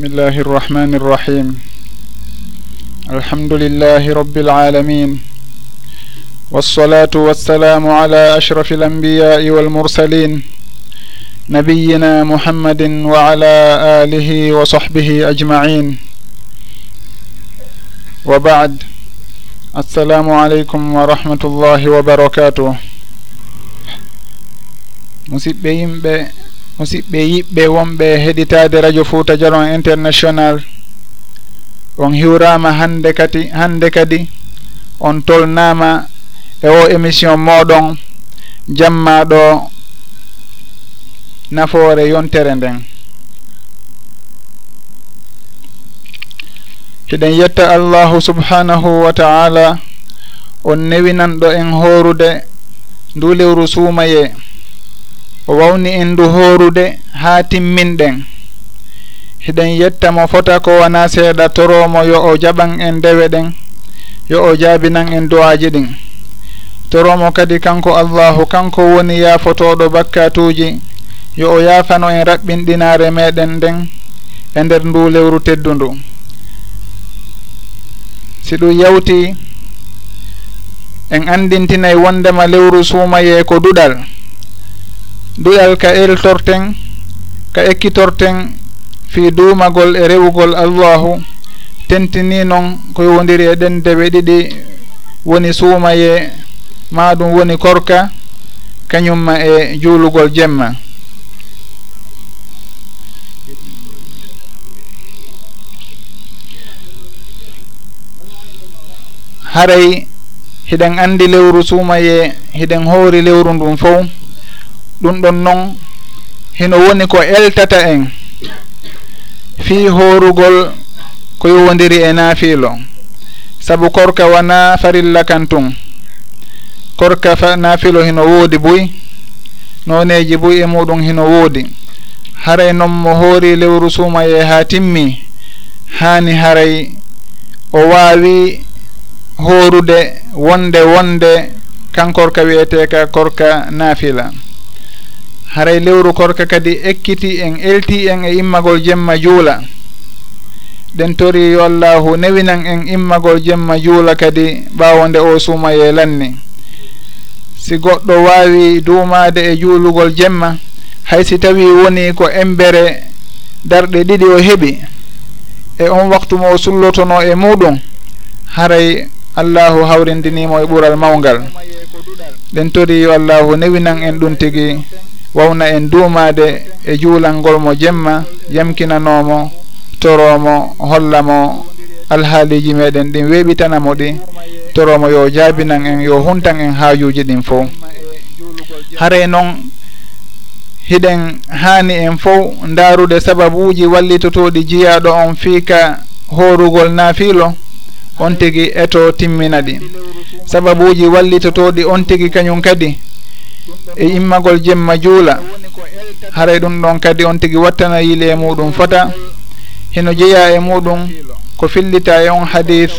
بسم الله الرحمن الرحيم الحمد لله رب العالمين والصلاة والسلام على أشرف الأنبياء والمرسلين نبينا محمد وعلى آله وصحبه أجمعين وبعد السلام عليكم ورحمة الله وبركاته musidɓe yimɓe musidɓe yiɓɓe wonɓe heɗitade radio fouta dialon international. On hiwrama hande kadi hande kadi on tolnama e o émission moɗon jammaɗo nafoore yontere nden. Hiɗen yetta allahu subhanahu wa taala on newinanɗo en horude ndu lewru suumaye. o wawni en ndu hoorude haa timminɗen. Hiɗen yetta mo fota ko wona seeɗa toromo yo o jaɓan en ndewe ɗen yo o jaabinan en duwaji ɗin. Toromo kadi kanko allahu kanko woni yaafotoɗo bakkatuji yo o yaafano en raɓɓinɗinare meɗen nden e nder ndu lewru teddu ndu si ɗum yawti en andintinayi wondema lewru suumaye ko duɗal. mbiyal ka eltorten ka ekkitorten fi duumagol e rewugol allahu tentini noon ko yowndiri e ɗen dewe ɗiɗi woni suumaye ma ɗum woni korka kañumma e juulugol jemma. Haray hiɗen anndi lewru suumaye hiɗen hoori lewru ndun fof ɗum ɗon noon hino woni ko eltata en fii hoorugol ko yowodiri e naafiilo sabu korka wona farilla kan tun. Korka naafiilo hino woodi buy noneji buy e muɗum hino woodi. Haray noon mo hoori lewru suumaye haa timmi haani haray o waawi hoorude wonde wonde kankorka wiyeteka korka naafila. haray lewru korka kadi ekkiti en elti en e immagol jemma juula. Ɗen tori yo allahu newinan en immagol jemma juula kadi ɓaawo nde o suuma yelanni si goɗɗo waawi duumaade e juulugol jemma hay si tawi woni ko embere darɗe ɗiɗi o heɓi e on waktu mo o sullotono e muɗum haray allahu hawrindinimo e ɓural mawgal. Ɗen tori yo allahu newinan en ɗum tigi wawna en duumade e juulalngol mo jemma yamkinanomo toromo hollamo alhaaliji meɗen ɗin weeɓitanamo ɗi toromo yo jaabinan en yo huntan en haajuji ɗin fof. Haray noon hiɗen haani en fof ndaarude sababuuji wallitotoɗi jiyaaɗo on fiika hoorugol naafiilo on tigi eto timmina ɗi. Sababuuji wallitotoɗi on tigi kañum kadi e immagol jemma juula. Haray ɗum ɗon kadi on tigi wattana yile e muɗum fota. Heno jeeya e muɗum ko fillita e on hadis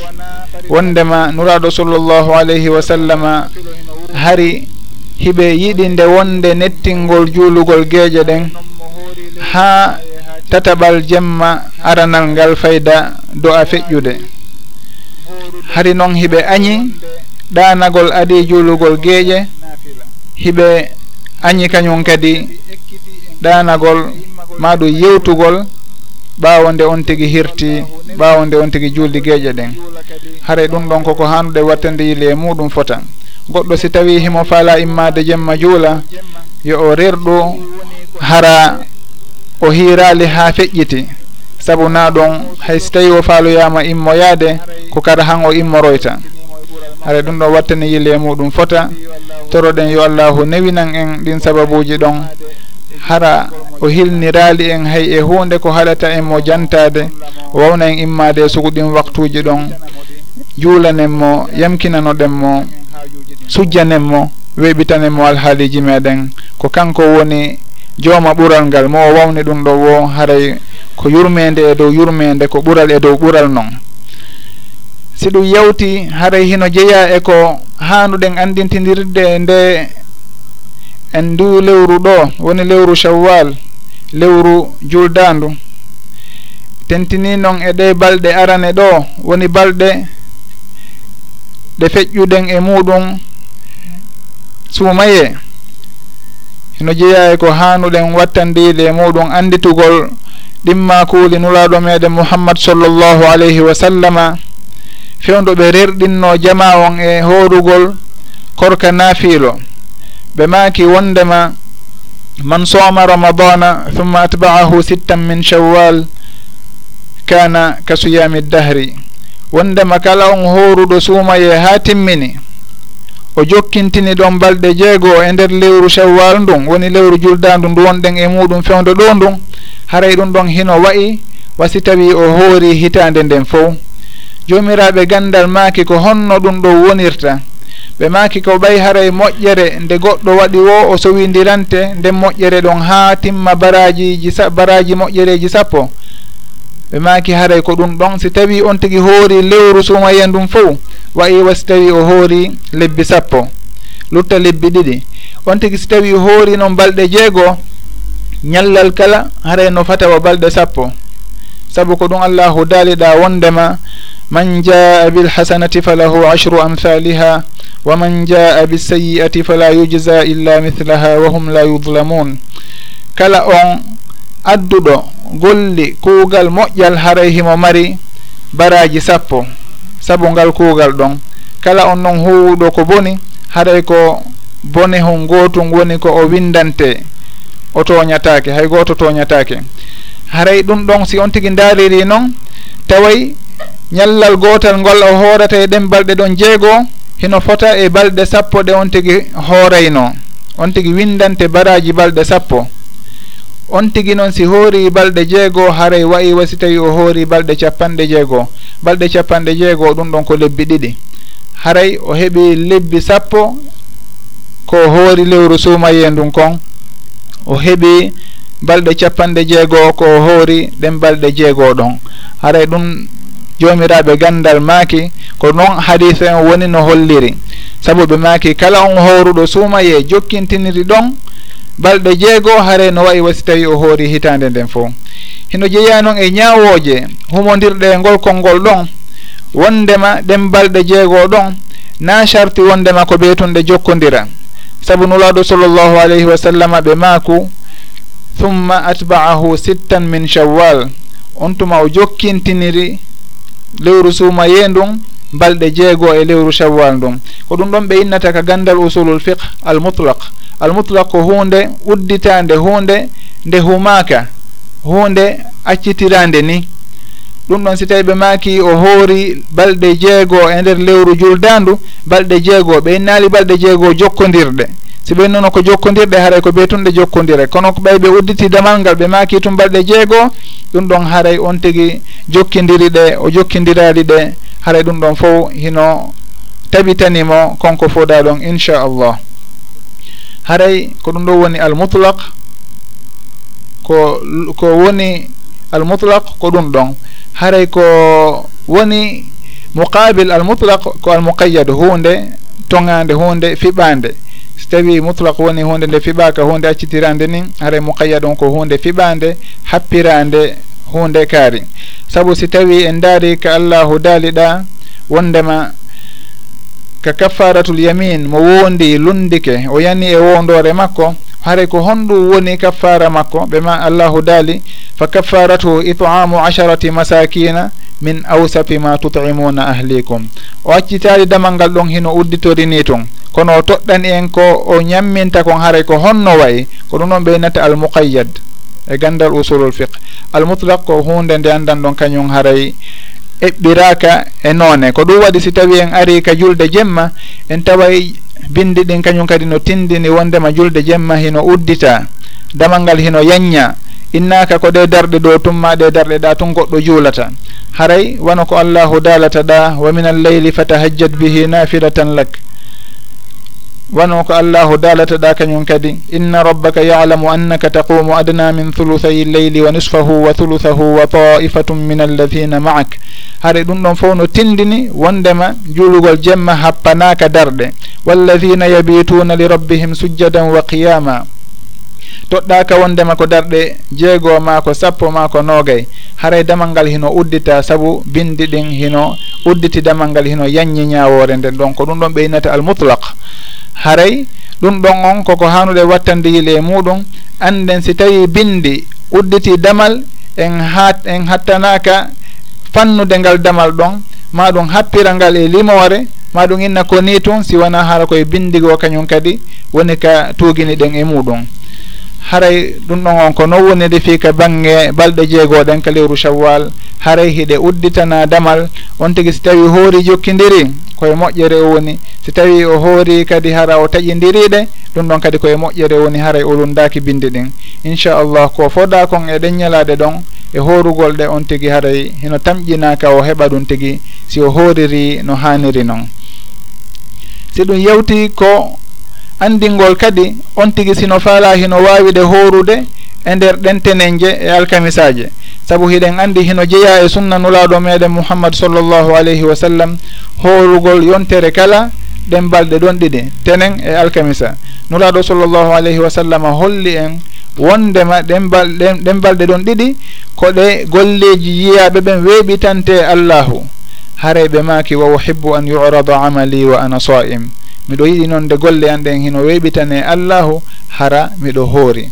wondema nuraɗo sallllahu alayhi wa sallama hari hiɓe yiɗi nde wonde nettingol juulugol geeje ɗen ha tataɓal jemma aranal ngal fayda do a feƴƴude. Hari noon hiɓe añi ɗanagol adi juulugol geeƴe hiɓe añi kañum kadi ɗanagol maɗum yewtugol ɓawo nde on tigi hirti ɓawo nde on tigi juuldi gueƴe ɗen. Haray ɗum ɗon koko haanuɗe wattande yile e muɗum fota. Goɗɗo si tawi himo faala immade jemma juula yo o rerɗu hara o hiirali ha feƴƴiti. Saabu na ɗon hay si tawi o faaloyama immoyade ko kada han o immoroyta. Hara ɗum ɗon wattani yille e muɗum fota. toroɗen yo allahu newinan en ɗin sababuji ɗon. Hara o hilnirali en hay e hunde ko haɗata en mo jantade wawna en immade e suguɗin waktuji ɗon. Juulanen mo yamkinanoɗen mo sujjanen mo weɓitanen mo alhaaliji meɗen. Ko kanko woni jooma ɓural ngal mo o wawni ɗum ɗo wo haray ko yurmede e dow yurmede ko ɓural e dow ɓural noon si ɗum yawti haray hino jeeya e ko haanuɗen andintinirde nde en ndu lewru ɗo woni lewru shawwal lewru juldandu tentini noon e ɗe balɗe arane ɗo woni balɗe ɗe feƴƴuɗen e muɗum suumaye. No jeeya e ko hanuɗen wattandide e muɗum anditugol ɗimma kuuli nulaɗo meɗen mouhammad sallllahu alayhi wa sallama. fewdo ɓe rerɗinno jama on e hoorugol korka naafiilo ɓe maaki wondema man soma ramadana thumma atba'ahu sittan min shawwal kana ka suyami dahri. Wondema kala on hooruɗo suumaye ha timmini. O jokkintini ɗon balɗe jeego e nder lewru shawwal ndun. Woni lewru juldandu ndu wonɗen e muɗum fewdo ɗo ndun. Haray ɗum ɗon hino wayi wasi tawi o hoori hitande nden fof jomiraɓe gandal maaki ko honno ɗum ɗo wonirta. Ɓe maaki ko ɓay haray moƴƴere nde goɗɗo waɗi wo o sowindirante nden moƴƴere ɗon haa timma barajiji baraji moƴƴereji sappo. Ɓe maaki haray ko ɗum ɗon si tawi on tigi hoori lewru sumayen ndum fof wayi wa si tawi o hoori lebbi sappo. Lutta lebbi ɗiɗi. On tigi si tawi hoori noon balɗe jeego ñallal kala haray no fatawa balɗe sappo. Sabu ko ɗum allahu daaliɗa wondema man jaa bilhasanati falahu ashru فله wa man jaa bisayi'ati fala yujza illa mithlaha wa hum la yudlamun kala on adduɗo golli kuugal moƴƴal haray himo mari baraji sappo sabu ngal kuugal ɗon. Kala on noon huwuɗo ko boni haray ko bone hon gootum woni ko o windante o toñatake hay gooto toñatake haray ɗum ɗon si on tigi daariri noon taway ñallal gootal ngol o hoorata e ɗen balɗe ɗon jeegoo hino fota e balɗe sappo ɗe on tigi hoorayno. On tigi windante baraji balɗe sappo. On tigi noon si hoori balɗe jeegoo haray wayi wa si tawi o hoori balɗe capanɗe jeegoo balɗe capanɗe jeegoo ɗum ɗon ko lebbi ɗiɗi. Haray o heɓi lebbi sappo ko hoori lewru suumaye ndun kon. O heɓi balɗe capanɗe jeegoo ko hoori ɗen balɗe jeegoo ɗon. Haray ɗum jomiraɓe gandal maaki ko noon hadise en woni no holliri. Saabu ɓe maaki kala on howruɗo suumaye jokkintiniri ɗon balɗe jeegoo hare no wayi wasi tawi o hoori hitande nden fof hino jeeya noon e ñaawooje humondirɗe e ngol konngol ɗon wondema ɗen balɗe jeegoo ɗon naa charti wondema ko ɓeytunɗe jokkondira sabu nulaaɗo sallllahu alayhi wa sallam ɓe maaku thumma atba'ahu sittan min shawwal. On tuma o jokkintiniri lewru suumaye ndun balɗe jeego e lewru chawwal ndun. Ko ɗum ɗon ɓe innata ka gandal usulul fiqh al mutlak al mutlak ko hunde udditande hunde nde humaka hunde accitirande ni. Ɗum ɗon si tawi ɓe maaki o hoori balɗe jeego e nder lewru juldandu balɗe jeego ɓe innaali balɗe jeego jokkodirɗe si ɓen noon ko jokkodirɗe haray ko ɓe tun ɗe jokkodire. Kono ko ɓay ɓe udditi damal ngal ɓe maaki tum balɗe jeegoo ɗum ɗon haray on tigi jokkidiri ɗe o jokkidirali ɗe. Haray ɗum ɗon fof hino tabitanimo konko foda ɗon inchallah. Haray ko ɗum ɗo woni almutlak ko ko woni almutlak ko ɗum ɗon. Haray ko woni muqabil almutlak ko almuqayyad hunde tongande hunde fiɓande so tawi mutlak woni hunde nde fiɓaka hunde accitirande nin haray muqayyad on ko hunde fiɓande happirande hunde kaari. Saabu si tawi en daari ka allahu daaliɗa wondema ka kaffaratul yamin mo wondi lundike o yani e wondore makko haray ko honɗum woni kaffara makko ɓe ma allahu daali fa kaffaratuhu itamu asharati masakina min awsafi ma tutimuna ahlikum. O accitaali damal ngal ɗon hino udditori ni ton. Kono o toɗɗani en ko o ñamminta kon haray ko honno wayi ko ɗum ɗon ɓeynata almuqayyad e gandal usulul fiqe almutlak ko hunde nde anndan ɗon kañum haray eɓɓiraka e noone. Ko ɗum waɗi si tawi en ari ka julde jemma en taway bindi ɗin kañum kadi no tindini wondema julde jemma hino uddita. Damal ngal hino yañña innaka ko ɗe darɗe ɗo tumma ɗe darɗe ɗa tun goɗɗo juulata. Haray wona ko allahu dalata ɗa wa min alleyli fatahajjat bihi nafilatan lak. Wano ko allahu dalata ɗa kañum kadi. Inna rabbaka yalamu annaka taqumu adna min thuluthayi lleyli wa nisfahu wa thuluthahu wa taifatum min alladina maak. Haare ɗum ɗon fof no tindini wondema juulugol jemma happanaka darɗe. Walladina yabituna li rabbihim sujjadan wa qiyama. toɗɗaka wondema ko darɗe jeegoo ma ko sappo ma ko noogay. Haray damal ngal hino uddita saabu bindi ɗin hino udditi damal ngal hino yanñi ñawore nden. Ɗon ko ɗum ɗon ɓeynata almutlak haray ɗum ɗon on koko hanude wattande yile e muɗum anden si tawi bindi udditi damal en ha en hattanaka fannude ngal damal ɗon. Ma ɗum happira ngal e limore ma ɗum inna ko ni tun si wona haala koye bindigo kañum kadi woni ka tuugini ɗen e muɗum. haray ɗum ɗon on ko non woniri fii ka baŋnge balɗe jeegoɗen ka lewru chawwal haray hiɗe udditana damal. On tigi si tawi hoori jokkidiri koye moƴƴere o woni. Si tawi o hoori kadi hara o taƴidiriɗe ɗum ɗon kadi koye moƴƴere woni haray olundaki bindi ɗin. Inchallah ko foda kon e ɗen ñalade ɗon e horugol ɗe on tigi haray hino tamƴinaka o heɓa ɗum tigi si o hooriri no haniri noon si ɗum yewti ko andingol kadi on tigi sino faala hino waawide horude e nder ɗentenen je e alkamisaje sabu hiɗen andi hino jeeya e sunna nulaaɗo meɗen mouhammad sallllahu alayhi wa sallam horugol yontere kala ɗen balɗe ɗon ɗiɗi tenen e alkamisa. Nulaaɗo sallllahu alayhi wa sallam holli en wondema ɗen balɗen ɗen balɗe ɗon ɗiɗi ko ɗe golleji yiyaɓe ɓen weeɓitante e allahu. Hareɓe maaki wa uhibbu an yurada amali wa ana saim. miɗo yiɗi noon nde golle an ɗen hino weɓitane allahu hara miɗo hoori.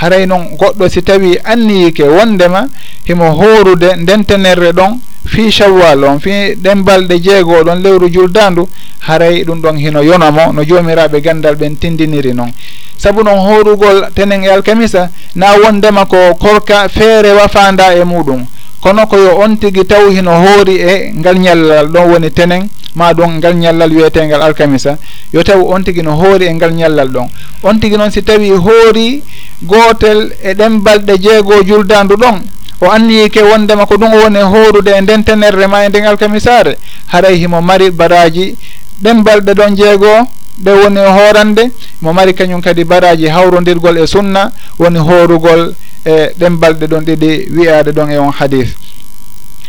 Haray noon goɗɗo si tawi anniyike wondema himo hoorude ndentenerre ɗon fi chawwal on fi ɗen balɗe jeegoo ɗon lewru juldandu haray ɗum ɗon hino yonomo no joomiraɓe gandal ɓen tindiniri noon. Sabu noon hoorugol tenen e alkamisa na wondema ko korka feere wafanda e muɗum. Kono ko yo on tigi taw hino hoori e ngal ñallal ɗon woni tenen ma ɗon ngal ñallal wiyetengal alkamisa. Yo taw on tigi no hoori e ngal ñallal ɗon. On tigi noon si tawi hoori gootel e ɗen balɗe jeegoo juldandu ɗon o anniyike wondema ko ɗum woni e hoorude e nden tenerre ma e nden alkamisare haray himo mari baraji ɗen balɗe ɗon jeegoo ɗe woni hoorande mo mari kañum kadi baraji hawrodirgol e sunna woni hoorugol e ɗen balɗe ɗon ɗiɗi wiyade ɗon e on hadis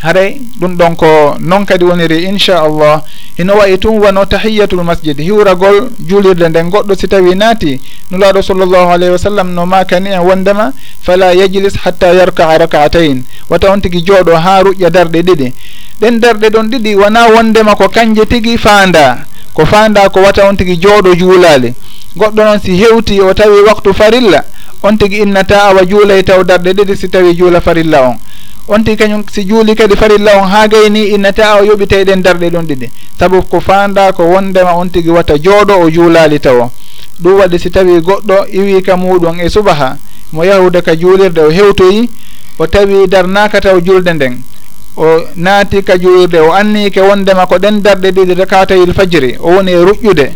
haray ɗum ɗon ko noon kadi woniri inchallah hino wayi tun wano tahiyatul masjid hiwragol juulirde nden. Goɗɗo si tawi naati nulaaɗo sallllahu alayhi wa sallam no makani en wondema fala yajlis hatta yarkaa rakatain wata on tigi jooɗo haa ruƴƴa darɗe ɗiɗi. Ɗen darɗe ɗon ɗiɗi wona wondema ko kanje tigi faanda. Ko faanda ko wata on tigi jooɗo juulaali. Goɗɗo noon si hewti o tawi waktu farilla on tigi innata awa juulay taw darɗe ɗiɗi si tawi juula farilla on. on tigi kañum si juuli kadi farilla on haa gayni innata o yoɓiteɗen darɗe ɗum ɗiɗi. Sabu ko faanda ko wondema on tigi watta jooɗo o juulaali tawo ɗum waɗi si tawi goɗɗo iwiika muɗum e subaha. Mo yahude ka juulirde o hewtoyi o tawi darnaaka taw julde nden. O naati ka juulirde o anniike wondema ko ɗen darɗe ɗiɗi rekatayil fajiri o woni e ruƴƴude.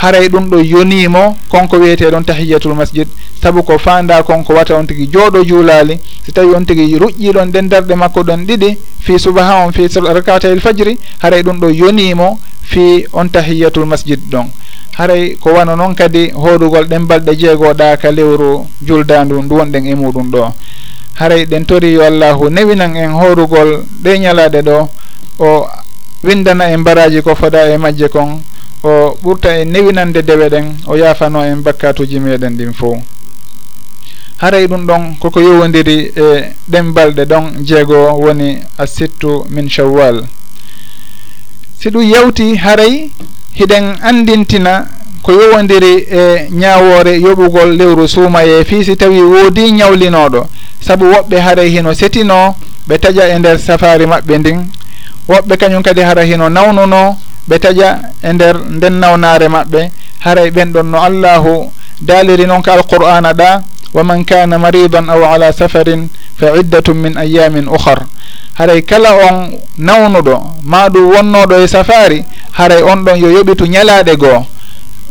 haray ɗum ɗo yonimo konko wiyete ɗon tahiyatul masjid. Saabu ko fanda konko wata on tigui jooɗo juulali so tawi on tigui ruƴƴiɗon nden darɗe makko ɗon ɗiɗi fi subaha on fi rakatayel fajiri haray ɗum ɗo yonimo fi on tahiyatul masjid ɗon. Haray ko wano noon kadi hoɗugol ɗen balɗe jeegoɗa ka lewru juldandu ndu wonɗen e muɗum ɗo. Haray ɗen tori yo allahu newinan en hoɗugol ɗe ñalaɗe ɗo o windana en mbaraji ko fada e majje kon o ɓurta e newinande dewe ɗen o yaafano en bakkatuji meɗen ɗin fo haray ɗum ɗon koko yowodiri e ɗen balɗe ɗon jeego woni a sittu min chawwal si ɗum yawti haray hiɗen andintina ko yowodiri e ñawore yoɓugol lewru suumaye fi si tawi woodi ñawlinoɗo. Saabu woɓɓe haray hino setino ɓe taƴa e nder safari maɓɓe ndin. Woɓɓe kañum kadi hara hino nawnuno ɓe taƴa e nder nden nawnare maɓɓe. Haray ɓen ɗon no allahu daaliri noon ka alqur'ana ɗa wa man kana maridan aw ala safarin fa iddatum min ayamin ohar haray kala on nawnuɗo maɗum wonnoɗo e safari haray on ɗon yo yoɓitu ñalaɗe goo.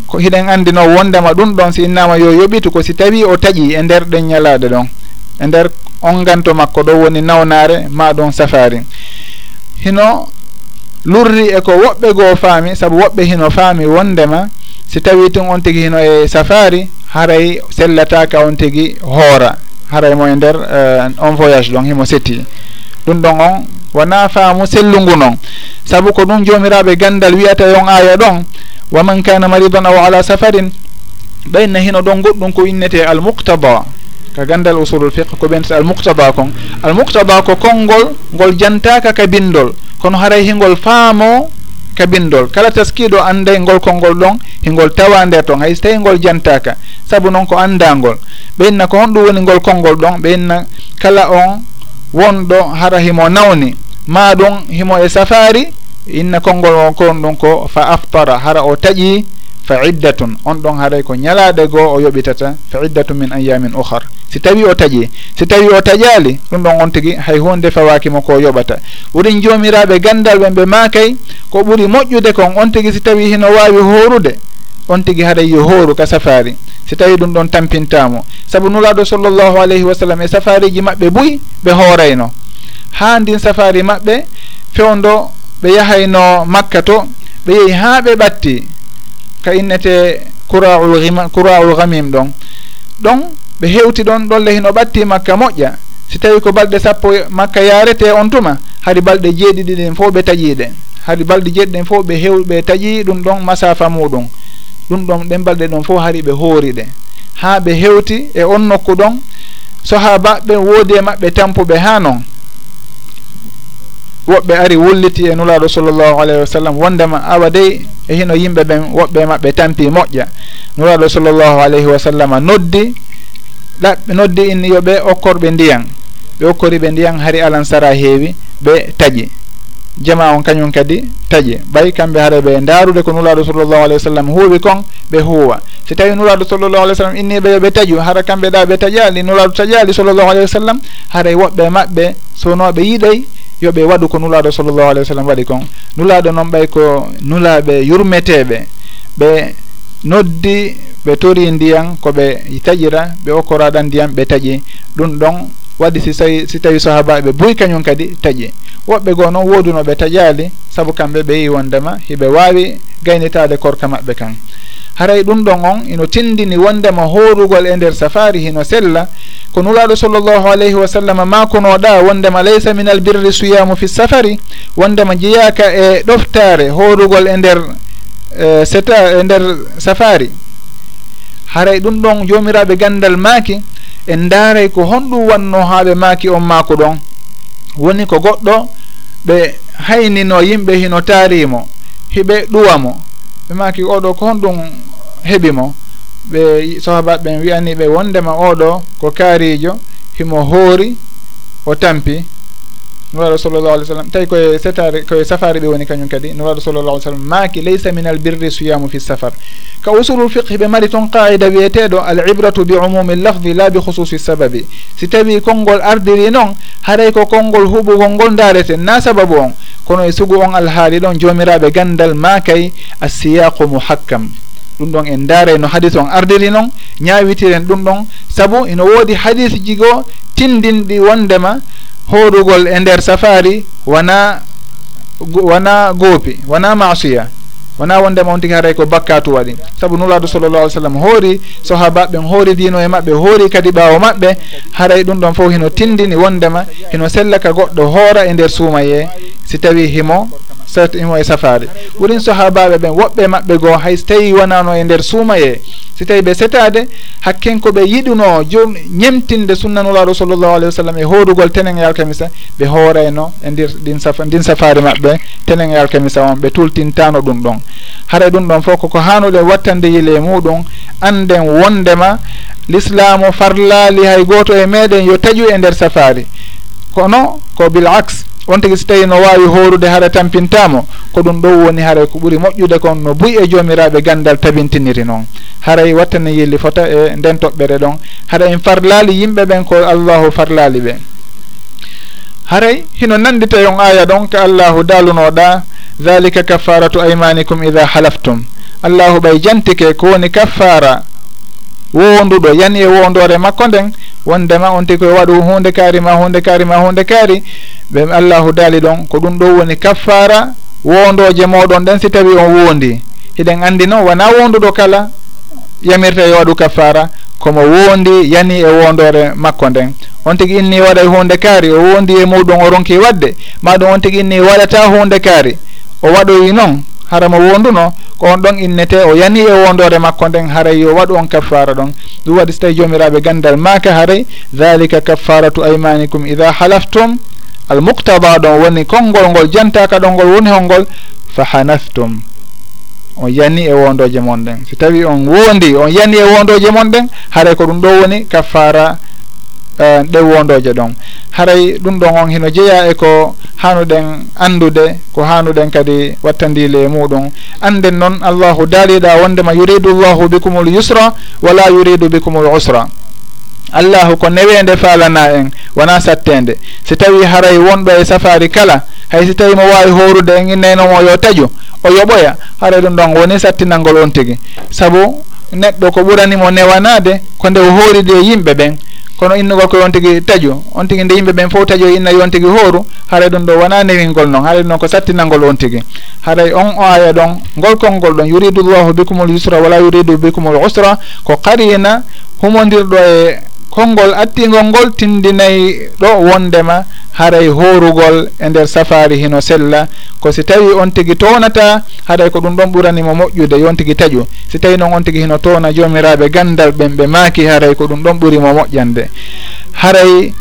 Ko hiɗen anndi no wondema ɗum ɗon si innama yo yoɓitu ko si tawi o taƴi e nder ɗen ñalaɗe ɗon. E nder on ganto makko ɗo woni nawnare maɗum safari. Hino lurri e ko woɓɓe goo faami sabu woɓɓe hino faami wondema si tawi tun on tigi hino e safari haray sellataka on tigi hoora. Haray mo e nder uh, on voyage ɗon himo seti. Ɗum ɗon on wona faamu sellungu noon sabu ko ɗum jomiraɓe gandal wiyata yon aya ɗon wa man kana maridan aw ala safarin ɓayna hino ɗon goɗɗum ko innete almuqtada ka gandal usulul fiqe ko ɓen almuqtada kon. Almuqtada ko konngol ngol jantaka ka bindol kono haray hingol faamo ka bindol kala taskiiɗo annday ngol kolngol ɗon hingol tawa nder toon hay so tawi ngol jantaka sabu noon ko anndangol ɓeynna ko honɗum woni ngol kolngol ɗon ɓeynna kala on wonɗo hara himo nawni. Ma ɗum himo e safari inna kolngol on kon ɗum ko fa aftara. Hara o taƴii fa iddatun on ɗon haray ko ñalaade goo o yoɓitata fa iddatun min ayamin ohar si tawi o taƴi si tawi o taƴaali ɗum ɗon on tigi hay hunde fawakimo ko yoɓata. Ɓurin joomiraaɓe ganndal ɓe ɓe maakay ko ɓuri moƴƴude kon on tigi si tawi hino waawi hoorude on tigi haray yo hooru ka safari si tawi ɗum ɗon tampintamo sabu nulaaɗo sallllahu alayhi wa sallam e safariji maɓɓe buyi ɓe hoorayno. Haa ndin safari maɓɓe fewndo ɓe yahayno makka to ɓe yehi haa ɓe ɓatti. ka innete couraul ghima kuraul ghamim ɗon. Ɗon ɓe hewti ɗon ɗon le hino ɓatti makka moƴƴa. Si tawi ko balɗe sappo e makka yarete on tuma haɗi balɗe jeeɗiɗi ɗen fof ɓe taƴiɗe. Haɗi balɗe jeeɗi ɗen fof ɓe hew ɓe taƴi ɗum ɗon masafa muɗum. Ɗum ɗon ɗen balɗe ɗon fof hari ɓe hooriɗe. Ha ɓe hewti e on nokku ɗon sohaba ɓe woodi e maɓɓe tampuɓe ha noon woɓɓe ari wulliti e nulaaɗo sallllahu alayhi wa sallam wondema awa dey e hino yimɓe ɓen woɓɓe maɓɓe tampi moƴƴa. Nulaaɗo sallllahu alayhi wa sallam noddi ɗaɓɓe noddi inni yo ɓe okkorɓe ndiyan ɓe okkori ɓe ndiyan hari alansara heewi ɓe taƴi. Jama on kañum kadi taƴi. Ɓay kamɓe haara ɓe ndaarude ko nulaaɗo sallllahu alayhi wa sallam huuɓi kon ɓe huuwa. So tawi nulaaɗo sallllahu alayhi w sallam inniɓe yoɓe taƴu hara kamɓe ɗa ɓe taƴali nulaaɗo taƴali sallllahu alayhi wa sallam haray woɓɓe maɓɓe sownoɓe yiɗay yoɓe waɗu ko nulaaɗo sallllahu alih w sallam waɗi kon. Nulaaɗo noon ɓay ko nulaaɓe yurmeteeɓe. Ɓe noddi ɓe tori ndiyan ko ɓe taƴira ɓe okkoraɗan ndiyan ɓe taƴi. Ɗum ɗon waɗi si tawi si tawi sahabaɓe buy kañum kadi taƴi. Woɓɓe goo noon woodunoɓe taƴali saabu kamɓe ɓe yi wondema hiɓe waawi gaynitade korka maɓɓe kan. haray ɗum ɗon on ino tindini wondema horugol e nder safari hino sella ko nulaɗo sallllahu alayhi wa sallam makunoɗa wondema laysa min albirri suyamu fi safari wondema jeyaka e ɗoftare horugol e nder uh, seta e nder safari. Haray ɗum ɗon jomiraɓe gandal maaki en daaray ko honɗum wanno haɓe maaki on maako ɗon. Woni ko goɗɗo ɓe haynino yimɓe hino taarimo hiɓe ɗuwamo. Ɓe maaki oɗo ko honɗum heɓi mo ɓe sahabaɓe ɓen wiyani ɓe wondema oɗo ko kaarijo himo hoori o tampi. Nuraɗo sallllahu alih w sallam tawi koye setare koye safari ɓe woni kañum kadi. Nuraɗo sallllahu alih w sallam maaki laysa min albirri suyamu fi safar. Ka usulul fiqhi ɓe mari toon qaida wiyeteɗo al ibratu bi umumi lafdi la bi hususi sababi. Si tawi konngol ardiri noon haray ko konngol huɓugol ngol dareten na sababu on? Kono e sugu on alhaali ɗon jomiraɓe gandal makay assiyaqu muhakkam. ɗum ɗon en ndaare no hadis on ardiri noon ñaawitiren ɗum ɗon. Sabu ino woodi hadis jigo tindinɗi wondema hoorugol e nder safari wona wona goopi wona masiya wona wondema on tigi haray ko bakkatu waɗi. Saabu nulaɗo sallallah alih sallam hoori sahabaɓe hoori dino e maɓɓe hoori kadi ɓaawo maɓɓe haray ɗum ɗon fof hino tindini wondema hino sella ka goɗɗo hoora e nder suumaye si tawi himo sarti ɗum e safari ɓurin sahabaɓe ɓen woɓɓe maɓɓe goo hay so tawi wonano e nder suumaye si tawi ɓe setade hakken ko ɓe yiɗuno jom ñemtinde sunnanulaɗo sallllahu alayhi wa sallam e hoodugol tenen e alkamisa ɓe hoorayno e ndir ɗin safa ndin safari maɓɓe tenen e alkamisa on ɓe tultintano ɗum ɗon. Hara ɗum ɗon fof koko hanuɗe wattande yile e muɗum anden wondema l'islamu farlali hay goto e meɗen yo taƴu e nder safari. Kono ko bil axe on tigi so tawi no wawi horude haara tampintamo ko ɗum ɗo woni haray ko ɓuuri moƴƴude kon no buy e jomiraɓe gandal tabintiniri noon. Haray wattane yilli fota e nden toɓɓere ɗon. Haɗa en farlali yimɓe ɓen ko allahu farlali ɓe. Haray hino nandita yon aya ɗon ko allahu dalunoɗa dhalika kaffaratu aymanikum ida halaftum. Allahu ɓay jantike ko woni kaffara wonduɗo yani e wondore makko nden wondema on tigi koye waɗu hunde kaari ma hunde kaari ma hunde kaari ɓe allahu daali ɗon ko ɗum ɗo woni kaffara wondoje moɗon. Ɗen si tawi on wondi hiɗen andi noon wona wonduɗo kala yamirta e waɗu kaffara. Komo wondi yani e wondore makko nden. On tigi inni waɗa e hunde kaari o wondi e muɗum o ronki wadde. Maɗum on tigi inni waɗata hunde kaari. O waɗoyi noon hara mo wonduno ko on ɗon innete o yani e wondore makko nden haray yo waɗu on kaffara ɗon. Ɗum waɗi so tawi jomiraɓe gandal maka haray dhalika kaffaratu aymanikum ida halaftum almuktaba ɗon woni konngol ngol jantaka ɗon ngol woni holngol fa hanastum on yani e wondoje mon ɗen. Si tawi on wondi on yani e wondoje mon ɗen haray ko ɗum ɗo woni kaffara ɗen uh, wondoje ɗon. Haray ɗum ɗon on hino jeeya e ko hanuɗen andude ko hanuɗen kadi wattandile e muɗum. Anden noon allahu daaliɗa wondema yuridu llahu bikumul yusra wala yuridu bikumul usra. allahu ko newende falana en wona sattende. Si tawi haray wonɗo e safari kala hay si tawi mo wawi horude en innaynomo yo taƴu o yoɓoya haray ɗum ɗon woni sattinalngol on tigui saabu neɗɗo ko ɓuranimo newanade ko nde o horidi e yimɓe ɓen kono innugol ko yon tigi taƴu on tigi nde yimɓe ɓen fof taƴo e inna yon tigi hooru haray ɗum ɗo wona newingol noon haray ɗum ɗon ko sattinalngol on tigi. Haray on o aya ɗon ngolkol ngol ɗon yuridu llahu bikumul usra wala yuridu bikumul usra ko qarina humodirɗo e konngol attingol ngol tindinayi ɗo wondema haray horugol e nder safari hino sella. Ko si tawi on tigi toonata haɗay ko ɗum ɗon ɓuranimo moƴƴude yon tigi taƴu si tawi noon on tigi hino toona jomiraɓe gandal ɓen ɓe maaki haray ko ɗum ɗon ɓurimo moƴƴande. Haray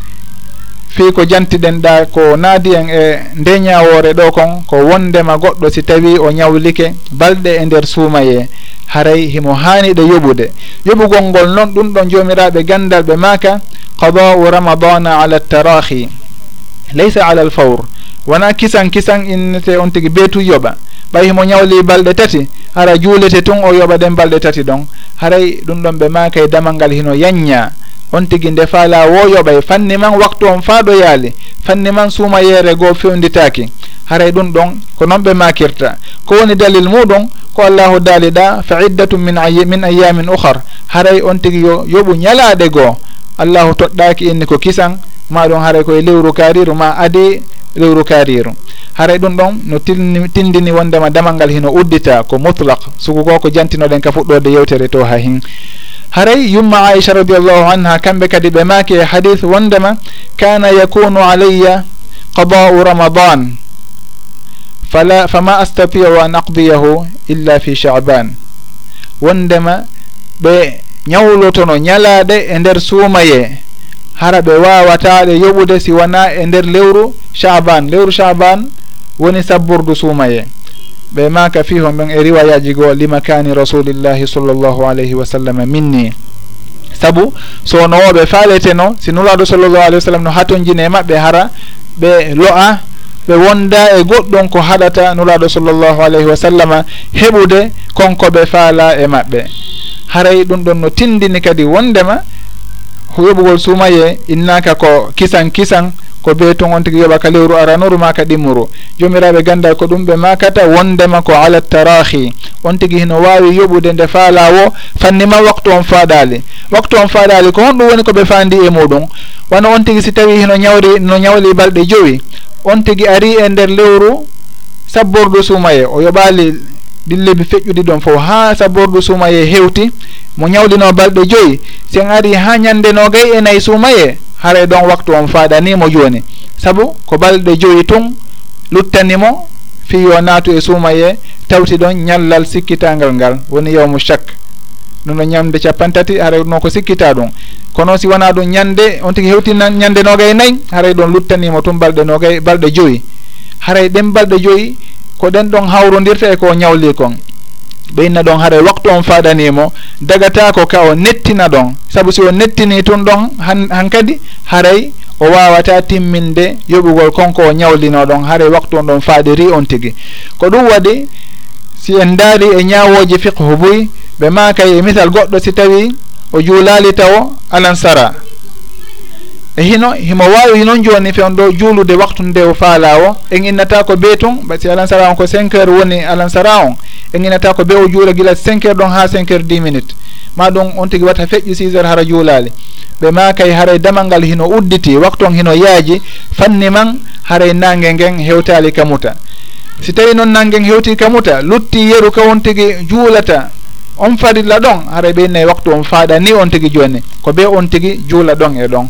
fii ko jantiɗen ɗa ko naadi en e nde ñawore ɗo kon ko wondema goɗɗo si tawi o ñawlike balɗe e nder suumaye. haray himo haaniɗe yoɓude. Yoɓugol ngol noon ɗum ɗon jomiraɓe gandal ɓe maaka qada'u ramadana ala tarahi laysa ala l fawr wona kisan kisan innete on tigi beetu yoɓa. Ɓay himo ñawli balɗe tati hara juulete tun o yoɓa ɗen balɗe tati ɗon. Haray ɗum ɗon ɓe maaka e damal ngal hino yanña. On tigi nde faala wo yoɓay fanni man waktu on faa ɗo yaali fanni man suuma yeere goo fewnditaki haray ɗum ɗon ko noon ɓe makirta. Ko woni dalil muɗum ko allahu daaliɗa fa iddatum min ay min ayamin ohar haray on tigi yo yoɓu ñalaɗe goo. Allahu toɗɗaki inni ko kisan maɗum haray koye lewru kariru ma adi lewru kariru haray ɗum ɗon no tindini wondema damal ngal hino uddita ko mutlak sugu goo ko jantinoɗen ka fuɗɗode yewtere to ha hin. Haray yumma aicha radiallahu anha kamɓe kadi ɓe maaki e hadith wondema kana yakunu alayya qada'u ramadan. fala fama astatiau an aqdiyahu illa fi chaban wondema ɓe ñawlotono ñalaade e nder suumaye. Hara ɓe wawataɗe yoɓude si wona e nder lewru chaban lewru chaban woni sabburdu suumaye. Ɓe maka fi hon ɓen e riwayaji goo limakani rasulillahi sallllahu alayhi wa sallam minni? Saabu so nowoɓe faaleteno si nulaɗo sallllahu alayhi wa sallam no hatonjine e maɓɓe hara ɓe lo'a ɓe wonda e goɗɗum ko haɗata nuraɗo sallllahu alayhi wa sallam heɓude konko ɓe faala e maɓɓe. Haray ɗum ɗon no tindini kadi wondema yoɓugol suumaye innaka ko kisan kisan ko be ton on tigi yoɓa ka lewru aranuru ma ka ɗimmuru. Jomiraɓe ganda ko ɗum ɓe makata wondema ko ala tarahi. On tigi hino wawi yoɓude nde faalawo fannima waktu on faɗali waktu on faɗali ko honɗum woni koɓe fandi e muɗum. Wona on tigi si tawi hino ñawri no ñawli balɗe joyi on tigi ari e nder lewru sabbordu suumaye o yoɓali ɗillebi feƴƴuɗi ɗon fof ha sabbordu suumaye hewti mo ñawlino balɗe joyyi sen ari ha ñande nogay e nayyi suumaye hara e ɗon waktu on faɗanimo joni. Saabu ko balɗe joyyi tun luttanimo fi yo naatu e suumaye tawti ɗon ñallal sikkitangal ngal. Woni yawmu chak ɗum ɗon ñamde capan tati haray noon ko sikkita ɗum. Kono si wona ɗum ñande on tigi hewtina ñande nogay nayyi haray ɗon luttanimo tun balɗe nogay balɗe joyi. Haray ɗen balɗe joyi ko ɗen ɗon hawrodirta e ko ñawli kon. Ɓeyna ɗon haara waktu on faɗanimo dagata ko ka o nettina ɗon. Saabu si o nettini tun ɗon han han kadi haray o wawata timminde yoɓugol konko o ñawlino ɗon. Haara waktu on ɗon faɗiri on tigui ko ɗum waɗi si en daari e ñawoji fiqhu boyi ɓe makay e misal goɗɗo si tawi o juulali taw alan sara. E hino himo wawi hinon joni fewn ɗo juulude waktu nde o faala o en innata ko be tun si alan sara on ko cinq heures woni alan sara on en innata ko be o juula gila cinq heures ɗon ha cinq heures dix minutes. Ma ɗum on tigui watta feƴƴi six heures hara juulali ɓe makay haray damal ngal hino udditi waktu on hino yaaji fanni man haray nangue nguen hewtali kamuta. Si tawi noon nangue hewti kamuta lutti yeru kawon tigui juulata on farilla ɗon haray ɓe nayi waktu on faaɗa ni on tigi jooni ko be on tigi juula ɗon e ɗon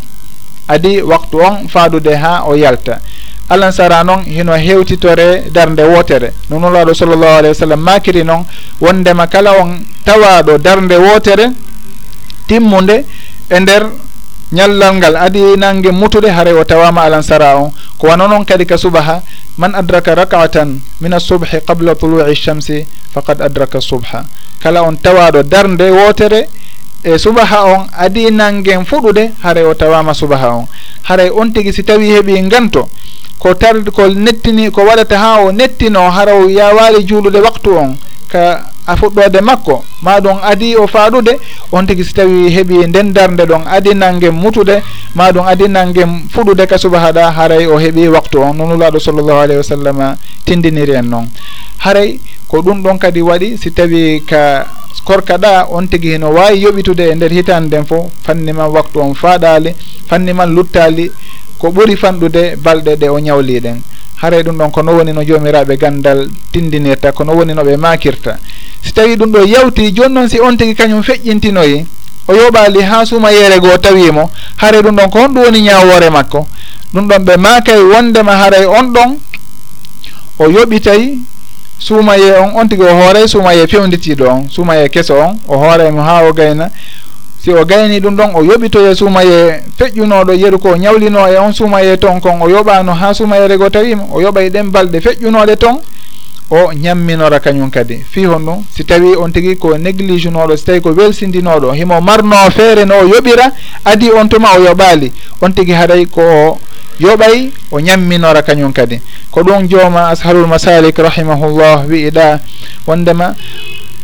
adi waktu on faadude ha o yalta. Alan sara noon hino hewtitore darde wootere no nulaɗo sallllahu alayhi wa sallam makiri noon wondema kala on tawaɗo darde wootere timmude e nder ñallal ngal. Adi nangue mutude haray o tawama alansara on. Ko wano noon kadi ka subaha man adraka rakatan min asubhi qabla tului lchamsi faqad adraka subha kala on tawaɗo darde wotere e subaha on adi nangen fuɗude haray o tawama subaha on. Haray on tigui si tawi heeɓi nganto ko tar ko nettini ko waɗata ha o nettino haraw yawali juulude waktu on. Ka a fuɗɗode makko. Ma ɗum adi o faaɗude on tigi si tawi heeɓi nden darde ɗon adi nangue mutude ma ɗum adi nangue fuɗude ka subahaɗa haray o heeɓi waktu on nonulaɗo sallllahu alayhi wa sallam tindiniri en noon. Haray ko ɗum ɗon kadi waɗi si tawi ka korkaɗa on tigi heno wawi yoɓitude e nder hitande nden fof fanni man waktu on faaɗali fanni man luttali ko ɓuri fanɗude balɗe ɗe o ñawliɗen haray ɗum ɗon kono woni no joomiraɓe gandal tindinirta kono woni no ɓe makirta si tawi ɗum ɗo yawti joni noon si on tigi kañum feƴƴintinoyi o yoɓali ha suuma yeere goo tawimo haray ɗum ɗon ko honɗum woni ñawore makko. Ɗum ɗon ɓe makay wondema haray on ɗon o yoɓitay suumaye on on tigi o hooray suumaye fewditiɗo on suumaye keso on o hooraymo ha o gayna. si o gayni ɗum ɗon o yoɓitoye suumaye feƴƴunoɗo yeru ko ñawlino e on suumaye ton kon o yoɓano ha suumayere go tawima o yoɓay ɗen balɗe feƴƴunoɗe ton o ñamminora kañum kadi. Fi hon ɗum si tawi on tigui ko néglige noɗo si tawi ko welsindinoɗo himo marno feere no o yoɓira adi on tuma o yoɓali. On tigui haɗay ko o yoɓay o ñamminora kañum kadi. Ko ɗum jooma asharul masalik rahimahullah wi'iɗa wondema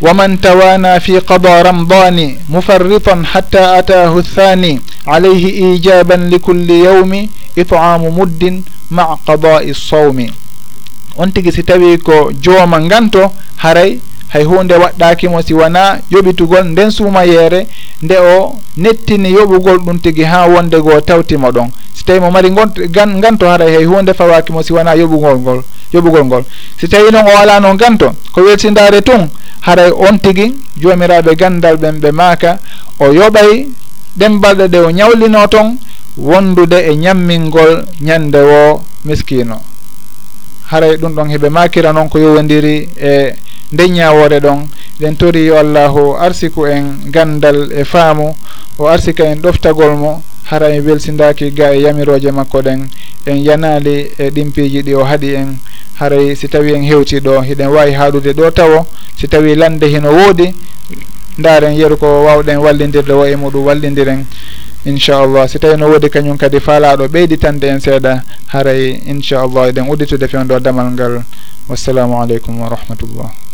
ومن توانى في قضى رمضان مفرطا حتى أتاه الثاني عليه إيجابا لكل يوم إطعام مد مع قضاء الصوم on tigi si tawi ko jooma nganto haray hay hunde waɗɗakimo si wona yoɓitugol nden suumayeere nde o nettini yoɓugol ɗum tigi ha wonde goo tawtimo ɗon si tawi mo mari gan nganto haray hay hunde fawakimo si wona yoɓugol ngol yoɓugol ngol. Si tawi noon o ala noon ganto ko weltindare tun haray on tigi jomiraɓe gandal ɓen ɓe maaka o yoɓay ɗembalɗe ɗe o ñawlino toon wondude e ñammingol ñande wo miskino haray ɗum ɗon heɓe makira noon ko yowodiri e ndeññawore ɗon. Ɗen tori yo allahu arsiku en gandal e faamu o arsika en ɗoftagol mo hara mi welsindaki ga e yamiroje makko ɗen en yanali e ɗimpiiji ɗi o haɗi en. Haray si tawi en hewti ɗo hiɗen wawi haalude ɗo tawo. Si tawi lande hino woodi ndaren yeru ko wawɗen wallidirde wo e muɗum wallidiren inchallah si tawi no woodi kañum kadi faalaɗo ɓeyditande en seeɗa. Haray inchallah eɗen udditude fewn damal ngal. Wassalamu aleykum wa rahmatullah.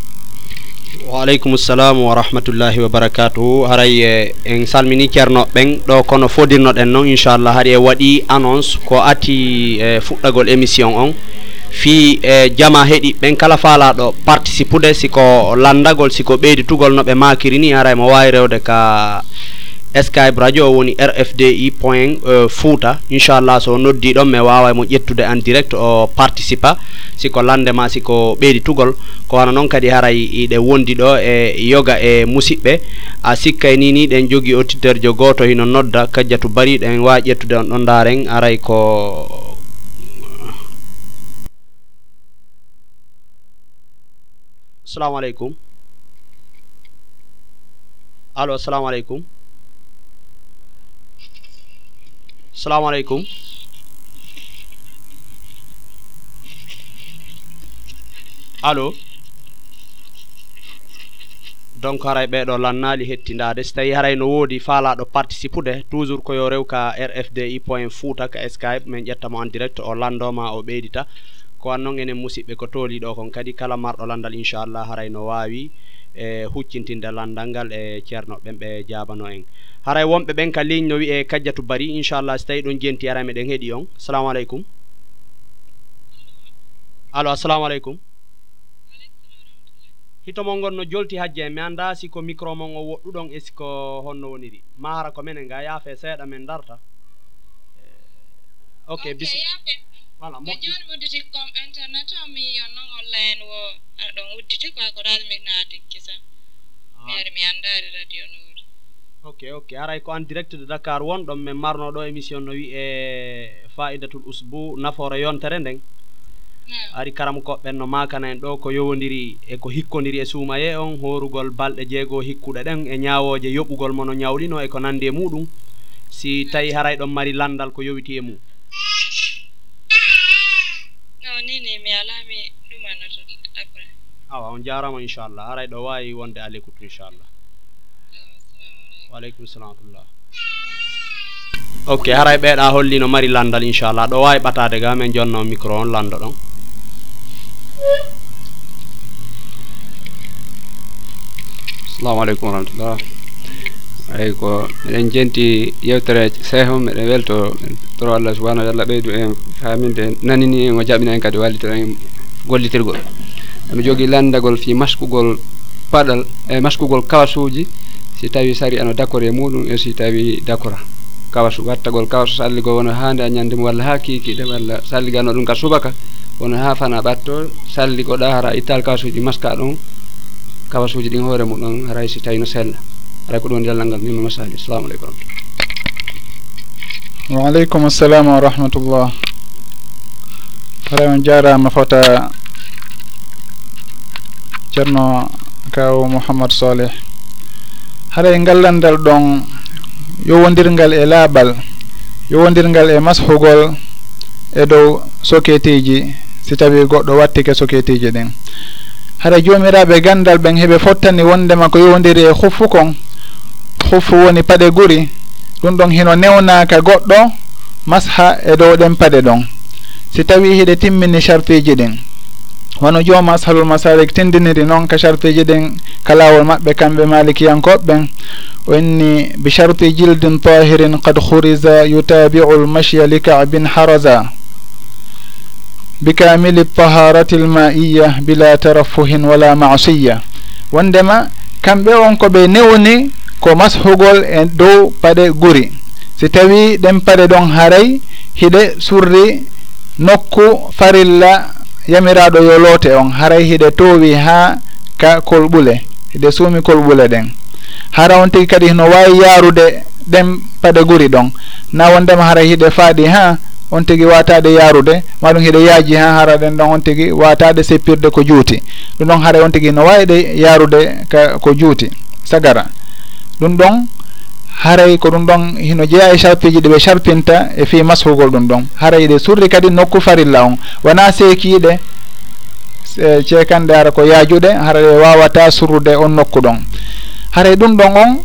waaleykum salam wa rahmatullahi wa barakatuhu. Haray eh, en salmini ceernoɓeɓen ɗo kono fodirnoɗen noon inchallah haari e waɗi annonce ko ati e fuɗɗagol émission on. Fi e jama heeɗi ɓen kala faalaɗo participude siko landagol siko ɓeyditugol no ɓe makiri ni haray mo wawi rewde ka skype radio o woni rfdi point euh, fouta. Inchallah so noddi ɗon mi wawa mo ƴettude en direct o participa. Siko landema siko ɓeydi tugol. Ko wana noon kadi haray ɗe wondi ɗo e yoga e musidɓe a sikkay ni ni ɗen jogui auditeur jo goto hino nodda. Kajjatu bari ɗen wawi ƴettude on ɗon daren aray ko assalamu aleykum. Allo assalamu aleykum. assalamu aleykum allo. Donc haray ɓeeɗo lannaali hettindade so tawi haray no woodi faalaɗo participude toujours koyo rew ka rfdi point fouta ka skype min ƴettamo en direct o landoma o ɓeydita. Ko wan noon enen musidɓe ko tooliɗo kon kadi kala marɗo landal inchallah haray no waawi. e huccintinde landal ngal e ceerno ɓen ɓe jabano en. Haray wonɓe ɓen ka ligne no wiye kadiatou bari inchallah so tawi ɗon jenti ara meɗen heeɗi on. Assalamu aleykum. Allo assalamu aleykum. Hitomon ngon no jolti hajje mi annda siko micro mon o woɗɗuɗon e siko honno woniri? Ma hara ko menen ga yaafe seeɗa men darta ok, okay bis voilà mo joni udditi comme internet o mi yonnon online wo. Ah, Aɗa ɗon udditi ko ko radio mi naati kisa mi ah. ari mi anndari radio no wuri. Ok ok. Aray ko en direct de dakar won ɗon min marnoɗo émission no wiye faidatul usbou nafoore yontere ndeng ari karam koɓɓen no makana en ɗo ko yowodiri e ko hikkodiri e suumaye on horugol balɗe jeegoo hikkuɗe ɗen e ñaawooje yoɓugol mo no ñaawɗino e ko nanndi e muɗum. Si tawi haray ɗon mari landal ko yowiti e mum. nini mi alaa mi ɗumanoto après. Awa on jarama inchallah. Aray ɗo wawi wonde à l'écoute inchallah waaleykum salam tullah ok haray ɓeeɗa holli no mari landal inchallah. Ɗo wawi ɓatade ga min jonno micro on lando ɗon. Assalamu aleykum warahmatullah ayi ko miɗen jenti yewtere seho miɗen welto toro allah subahanahu wa taala ɓeydu en faminde nanini en o jaɓina en kadi wallitora en gollitirgol emi jogui landagol fi maskugol paɗal e maskugol kawasuji si tawi sari ano d' accord e muɗum e si tawi d' accord kawasu wattagol kawasu salligol wona hande a ñandemo walla ha kikiɗe walla salligano ɗum ka subaka wona ha fana ɓatto salligoɗa hara ittal kawasuji maska ɗon kawasuji ɗin hoore muɗon haray si tawi no sella. alay ko ɗon dellal ngal mimo masali assalamu aleykum warahmatullah waaleykum assalam wa rahmatullah. Haray on jarama fota ceerno kaw mouhamadou soleh haray ngallandal ɗon yowodirngal e laaɓal yowodirngal e mashugol e dow soketeji si tawi goɗɗo wattike soketeji ɗin. Hara jomiraɓe gandal ɓen heɓe fottani wondema ko yowodiri e huffukon hufu woni paɗe guri. Ɗum ɗon hino newnaka goɗɗo masha e dow ɗen paɗe ɗon. Si tawi hiɗe timmini charpiji ɗin. Wono jooma ashalul masalik tindiniri noon ka charpiji ɗin ka laawol maɓɓe kamɓe malikiyankoɓɓen. O inni bi charti jildin tahirin qad hurisa yutabiu lmashya li kabin haraza. Bikamili taharati lmaiya bila tarafuhin wala masiya wondema kamɓe on ko ɓe newni ko mashugol e dow paɗe guri. Si tawi ɗen paɗe ɗon haray hiɗe surri nokku farilla yamiraɗo yo loote on. Haray hiɗe towi ha ka kolɓule hiɗe suumi kolɓule ɗen. Hara on tigi kadi no wawi yarude ɗen paɗe guri ɗon. Na wondema haray hiɗe faaɗi ha on tigi watade yarude maɗum hiɗe yaaji ha hara ɗen ɗon on tigi watade seppirde ko juuti. Ɗum ɗon hara on tigi no wawiɗe yarude ka ko juuti. Sagara. ɗum ɗon haray ko ɗum ɗon hino jeeya e sarpiji ɗi ɓe charpinta e fi mashugol ɗum ɗon. Haray ɗe surri kadi nokku farilla on. Wona seekiiɗe ceekanɗe hara ko yaajuɗe hara ɗe wawata surrude on nokku ɗon. Haray ɗum ɗon on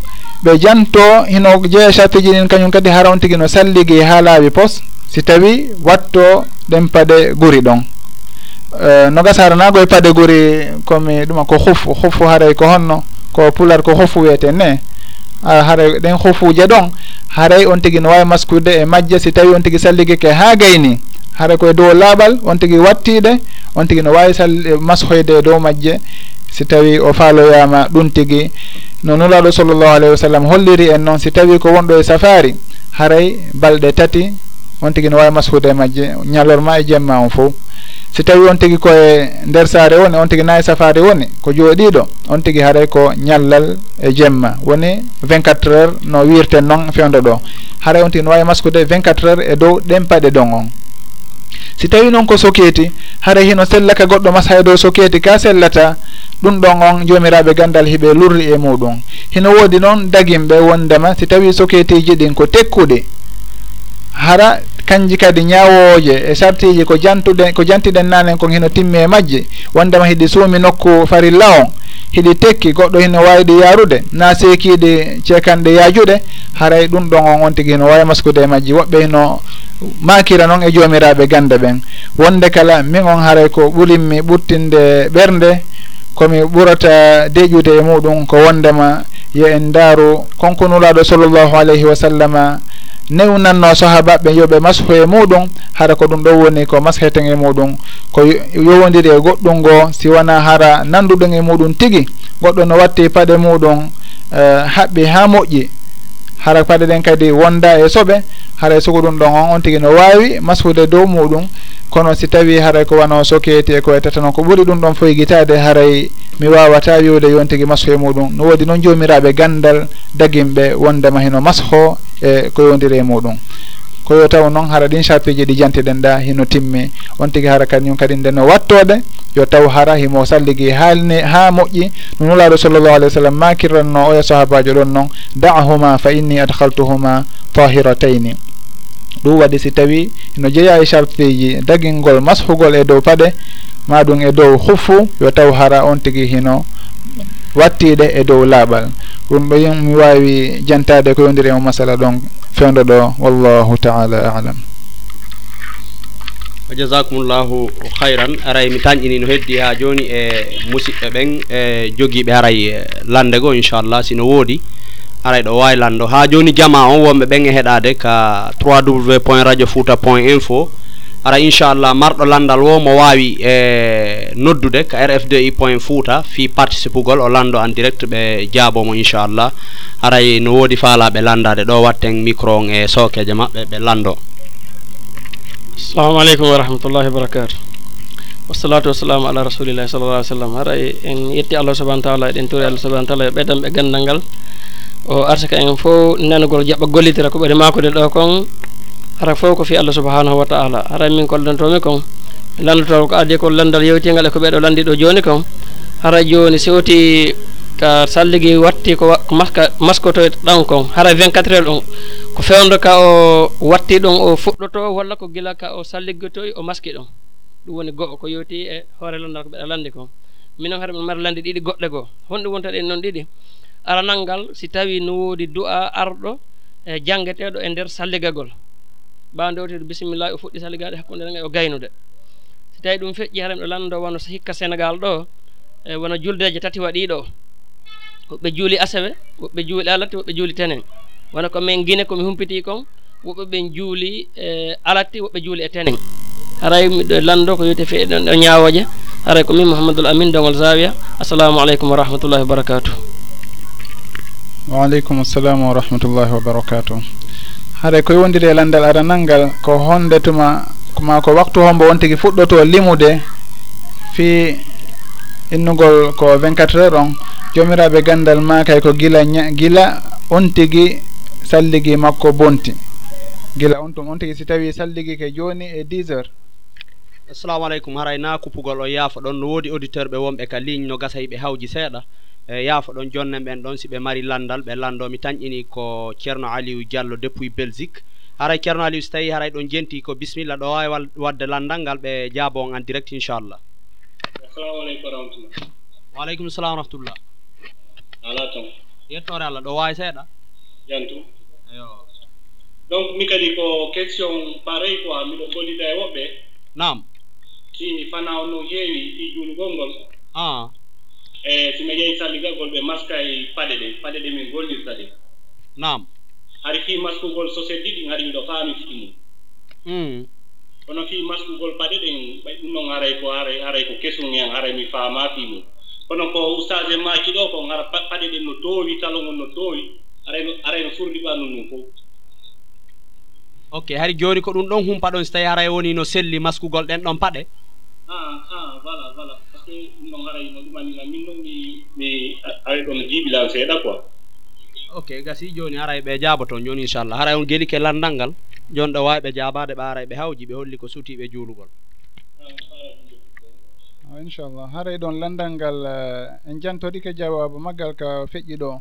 ɓe janto hino jeeya e sarpiji ɗin kañum kadi hara on tigi no salligi ha laaɓi pos si tawi watto ɗen paɗe guri ɗon. E, no nogas haranago e paɗe guri komi ɗuma ko huf hufu haray ko honno ko pular ko hufu wiyete ne Ah, haray ɗen hofuuje ɗon. Haray on tigui no wawi maskude e majje si tawi on tigui salligike ha gayni. Hara koye dow laaɓal on tigui wattiɗe on tigui no wawi sall e mashoyde e dow majje. Si tawi o faaloyama ɗum tigui no nulaɗo sallllahu alayhi wa sallam holliri en noon si tawi ko wonɗo e safari haray balɗe tati on tigui no wawi mashude e majje. Ñalorma e jemma on fo si tawi on tigi koye nder saare woni on tigi nayi safari woni ko jooɗiɗo on tigi haaray ko ñallal e jemma. Woni 24 heures no wirten noon fewde ɗo. Haray on tigi no wawi maskude 24 heures e dow ɗen paɗe ɗon on si tawi noon ko soketi haara hino sellaka goɗɗo mas hay dow soketi ka sellata ɗum ɗon on jomiraɓe gandal hiɓe lurri e muɗum. Hino woodi noon dagimɓe wondema si tawi soketiji ɗin ko tekkuɗi hara kanji kadi ñaawooje e sartiji ko jantuɗen ko jantiɗen nanen kon hino timmi e majji wondema hiɗi suumi nokku farilla on hiɗi tekki goɗɗo hino wawiɗi yarude na seekiiɗi ceekanɗe yaajude haray ɗum ɗon on on tigi hino wawi maskude e majji woɓɓe hino maakira noon e joomiraaɓe gannde ɓen. Wonde kala min on haray ko ɓurinmi ɓurtinde ɓernde komi ɓurata deƴude e muɗum ko wondema yo en ndaaru konkonulaaɗo sallllahu alayhi wa sallama newnanno sahabaɓe yoɓe masho e muɗum hara ko ɗum ɗo woni ko masheten e muɗum. Ko yowodiri e goɗɗum ngo si wona hara nanduɗum e muɗum tigui goɗɗo no watti paɗe muɗum eh, haɓɓi ha moƴƴi. hara paɗe ɗen kadi wonda e soɓe haray e soko ɗum ɗon on on tigui no wawi. Masfude dow muɗum. Kono si tawi haray ko wano soketi e ko etata noon ko ɓuuri ɗum ɗon foye guitade haray e mi wawata wiwde yon tigui masho e muɗum. No woodi noon jomiraɓe gandal daguimɓe wondema heno masho e ko yowdiri e muɗum. ko yo taw noon hara ɗin sappeji ɗi jantiɗen ɗa hino timmi on tigui hara kañum kadi ndeno wattode yo taw hara himo salligui haalne ha moƴƴi. No nulaɗo sallllahu alih w sallam makirranno oya sahabajo ɗon noon dahuma fa inni adhaltuhuma tahiratayni. Ɗum waɗi si tawi no jeeya e sarfiji daguingol mashugol e dow paɗe maɗum e dow huffu yo taw hara on tigui hino wattiɗe e dow laaɓal. Ɗum ɗo mi wawi jantade ko yondiri e masala ɗon fewdo ɗo wallahu taala alam. Jasakumullahu hayran aray mi tañƴini no heddi ha joni e musidɓe ɓen e jogiiɓe haray e lande go inchallah sino woodi. Aray ɗo wawi lando ha joni jama on wonɓe ɓen e heɗade ka 3w point radio fouta point info ara inchallah marɗo landal wo mo wawi e noddude ka rfdi point fouta fi participe ugol o lando en direct ɓe jaabomo inchallah. Aray no woodi faalaɓe landade ɗo watten micro on e sokeje maɓɓe ɓe lando. Assalamu aleykum wa rahmatullahi wa barakatu wassalatu wassalamu ala rasulillahi sallallah alih w sallam haray en yetti allah subahana taala eɗen tori allah subahana taala e ɓeydan ɓe gandal ngal. O arta en fof nanugol jaɓɓa gollitira ko ɓeɗe makude ɗo kon. hara fof ko fi allah subahanahu wa taala. Hara min kollantomi kon mi landoto ko adi ko landal yewtingal e ko ɓeɗo landi ɗo joni kon. Hara joni sewti ka salligi watti ko maska maskotoyɗo ɗan kon. Hara 24 heure ɗon ko fewdo ka o watti ɗon o fuɗɗoto walla ko gila ka o salliggotoy o maski ɗon ɗum woni goho ko yewti e hoore landal ko ɓeɗa landi kon. Minon hara min mara landi ɗiɗi goɗɗe goo. Honɗum wonta ɗen noon ɗiɗi. Aranal ngal si tawi no woodi du'a arɗo e janngeteeɗo e nder salligagol. ɓandowtedu bisimilla o fuɗɗi saligaɗe hakkude ranga o gaynude. So tawi ɗum feƴƴi hara ɗo lanndo wono so hikka sénégal ɗo e wono juldeje tati waɗiɗo woɓɓe juuli asewe woɓɓe juuli alatti woɓɓe juuli tenen. Wona ko min guine komi humpiti kon woɓɓe ɓen juuli e alatti woɓɓe juuli e tenen. Haray miɗo lanndo ko wiyete fe ɗon ɗo ñawoje haray ko min mouhamadoul amin dongol zawia assalamu aleykum wa rahmatullahi wa barakatuh. Waaleykum assalam wa rahmatullahi wa barakatuh. haɗa koye wondiri e landal aranal ngal ko hondetuma ma ko waktu hombo won tigi fuɗɗoto limude fi innugol ko 24 heures on jomiraɓe gandal ma kay ko gila gila on tigi salligi makko bonti. Gila on tum on tigi si tawi salligi ke joni e 10 heures. Assalamu aleykum haray na kupugol o yaafa ɗon no woodi auditeur ɓe wonɓe ka ligne no gasa yiɓe hawji seeɗa. e yaafo ɗon jonno ɓen ɗon si ɓe mari landal ɓe lanndo mi tañƴini ko ceerno aliou diallo depuis belgique. Haray ceerno aliou so tawi haray ɗon jenti ko bisimilla ɗo wawi wadde landal ngal ɓe jaabo on en direct inchallah. Assalamu aleykum warahmatullah waaleykum salam wa rahmatullah. Ala tan yettore allah ɗo wawi seeɗa? Jantu eyo donc mi kadi ko question pareil quoi. Miɗo gollida e woɓɓe. Nam si fana no heewi i juulugol ngol. A eeyi so mi yehi salligalngol ɓe maska e paɗe ɗe paɗe ɗe min gollirta ɗe. Nam haɗa fii maskugol société ɗiɗi haɗa miɗo faami fii mum hmm. kono fii maskugol paɗe ɗen ɓay ɗum noon haray ko haray haray ko kesum hen haray mi faamaa fii mum kono ko ustage maaki ɗo ko hara paɗe ɗen no toowi talongol no toowi arayno arayno furɗi ɓanndu ndum fof. Ok hari jooni ko ɗum ɗon humpa ɗon so tawii haray woni no selli maskugol ɗen ɗon paɗe? A a voilà voilà. que ɗum no ngarayno ɗumanina min noon mi mi ari ɗon jiibilal seeɗa quoi. Ok gasi jooni haray ɓe jaaba toon jooni inchallah. Haray on geli ke lanndal ngal jooni ɗo waawi ɓe jaabaade ɓe aray ɓe hawji ɓe holli ko sutii juulugol. Ah, inchallah. Haray ɗon lanndal ngal eh, en jantoɗike jawabu maggal ka feƴƴi ɗo.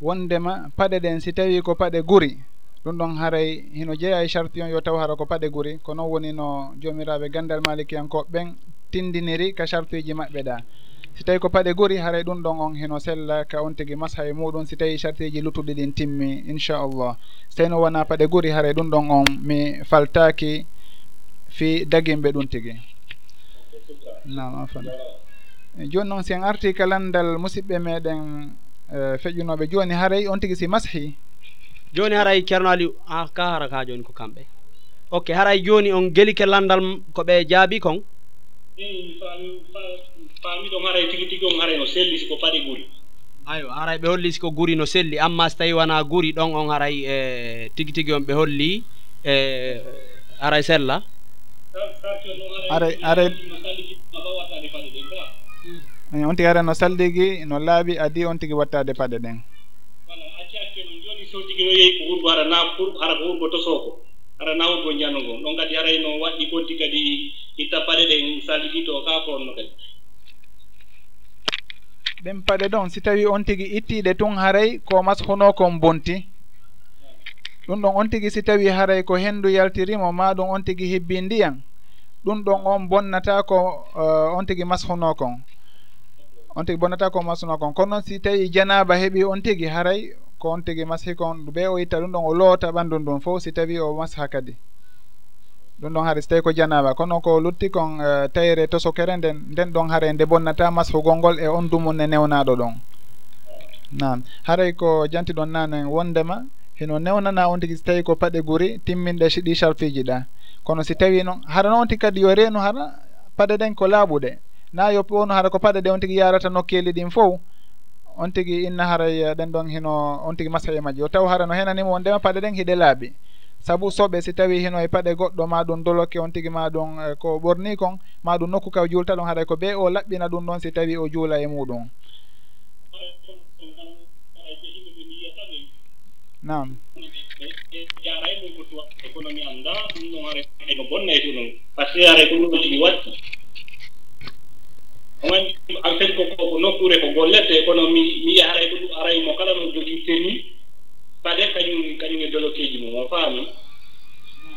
Wondema paɗe ɗen si tawi ko paɗe guri. Ɗum ɗon haray hino jeeya e charti on yo taw hara ko paɗe guri. Ko noon woni no joomiraaɓe ganndal malikiyankoɓe ɓen. tindiniri ka chartuji maɓɓe ɗa. Si tawi ko paɗe guri haray ɗum ɗon on heno sella ka on tigi masha e muɗum. Si tawi charteji luttuɗi ɗin timmi inchallah. So tawi no wona paɗe guri haray ɗum ɗon on mi faltaki fi daguimɓe ɗum tigi. Nam afan eh, joni noon si en arti ka landal musidɓe meɗen eh, feƴƴunoɓe joni haray on tigi si mashi joni haray ceerno aliou a ka hara ka joni ko kamɓe. Ok haray joni on geli kalandal ko ɓe jaabi kon. eyi faami faami ɗon haray tigi tigi on haray no selli siko paɗe guri. Ayo haray ɓe holli siko guri no selli. Amma so tawi wona guri ɗon on haray e tigi tigi on ɓe holli e haray sella. Aray aray on tigi ara no saldigi no laaɓi adi on tigi wattade paɗe ɗen. Voilà acci acce noon joni so tigi no yehi ko hurgo hara na hara ko hurgo tosoo ara nawgo njano ngon ɗon kadi harayno waɗɗi gonti kadi itta paɗe ɗen salifito kaa ko onno kadi. Ɗen paɗe ɗon si tawi on tigi ittiɗe tun haray ko mas hono kon bonti. Ɗum ɗon on tigi si tawi haray ko henndu yaltirimo ma ɗum on tigi hebbi ndiyan. Ɗum ɗon on bonnata ko uh, on tigi mashuno kon. On tigi bonnata ko mashuno kon. Kono noon si tawi janaba heeɓi on tigi haray ko on tigi masihi ko ɓe o itta ɗum ɗon o loota ɓanndun ɗum fof si tawi o masha kadi. Ɗum ɗon haari so tawi ko janaba. Kono ko lutti kon uh, tayre tosokere nden nden ɗon haara nde bonnata mashugol ngol e on dumunne newnaɗo ɗon. Nam haray ko janti ɗon nanen wondema heno newnana on tigi so tawi ko paɗe guri timminɗe ɗi charfiji ɗa. Kono si tawi noon hara noon tigi kadi yo reenu hara paɗe ɗen ko laaɓuɗe. Na yo ono hara ko paɗe ɗe on tigi yarata nokkeli ɗin fof on tigi inna haray eh, ɗen ɗon hino on tigi masaye majji. Yo taw hara no henanimo on ndema paɗe ɗen hiɗe laaɓi. Sabu soɓe si tawi hino e paɗe goɗɗo ma ɗum doloke on tigi ma ɗum eh, ko ɓorni kon ma ɗum nokku ka o juulta ɗon haɗay ko ɓe o laɓɓina ɗum ɗon si tawi o juula e muɗum. Nam jara e mum fotu économie annda ɗum ɗon hara eko bonna e ɗum par ce que hara ko ɗum tigi watti mani aɗa ko koko nokkure ko gollete kono mi mi haray ko ɗum aray mo kala no jogii termi sade kañum kañum e dolokeji mum o faami.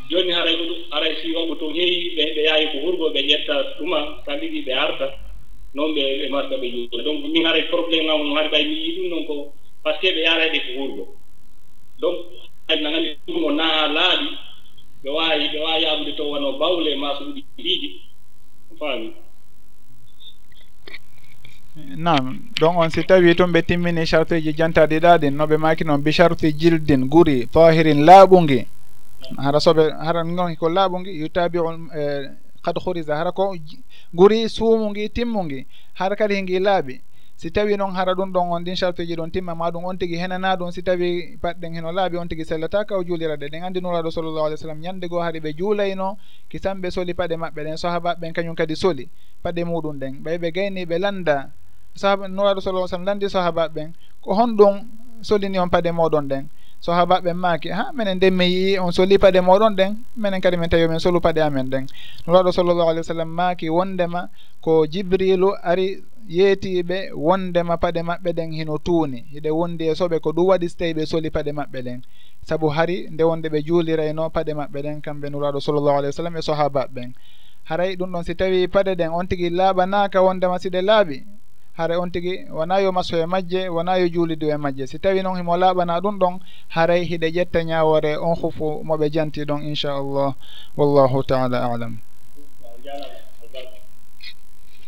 Jooni haray ko ɗum aray si wonɓe toon heewi ɓe ɓe yaawi ko hurgo ɓe ƴetta ɗuma tan ɗiɗi ɓe arta. Noon ɓe ɓe marta ɓe juuɗo donc min haray probléme am hari ɓay mi yii ɗum noon ko par ce que ɓe yarayde ko hurgo donc na anndi ɗumo naa laaɓi ɓe waawi ɓe waawi yaabude to wono bawle ma so ɗuɗi liiɗi faami. nam donc on si tawi toon ɓe timmini chartuji jantaɗi ɗaɗin noɓe maki noon bi charti jildin guri tahirin laaɓugi hara soɓe hara gonki ko laaɓugi yutabiu kad e, horisa hara ko guri suumugi timmugi hara kadi hingi laaɓi. Si tawi noon hara ɗum ɗon on ɗin chartuji ɗon timma ma ɗum on tigi henana ɗum. Si tawi patɗen heno laaɓi on tigi sellataka o juuliraɗe ɗen anndi nuraɗo sallllahu alih w sallam ñannde goo hari ɓe juulayno kisanɓe soli paɗe maɓɓe ɗen. Sahabaɓe kañum kadi soli paɗe muɗum ɗen. Ɓay ɓe gayni ɓe lannda sahaba nuraɗo sallah sallam landi sahabaɓe ɓen ko honɗum solini on paɗe moɗon ɗen. Sahabaɓe maaki ha minen nde mi yii on soli paɗe moɗon ɗen? Minen kadi min tawi min solu paɗe amen ɗen. Nuraɗo sallllahu alih w sallam maaki wondema ko jibrilu ari yeetiɓe wondema paɗe maɓɓe ɗen hino tuuni. Hiɗe wondi e soɓe ko ɗum waɗi so tawi ɓe soli paɗe maɓɓe ɗen. Saabu hari nde wonde ɓe juulirayno paɗe maɓɓe ɗen kamɓe nuraɗo sallllahu alih w sallam e sahabaɓe ɓen. Haray ɗum ɗon si tawi paɗe ɗen on tigi laaɓanaka wondema siɗe laaɓi. haray on tigi. Wona yo maso e majje wona yo juulidu e majje. Si tawi noon himo laaɓana ɗum ɗon haray hiɗe ƴetta ñawore on hufu moɓe janti ɗon inchallah wallahu taala alam.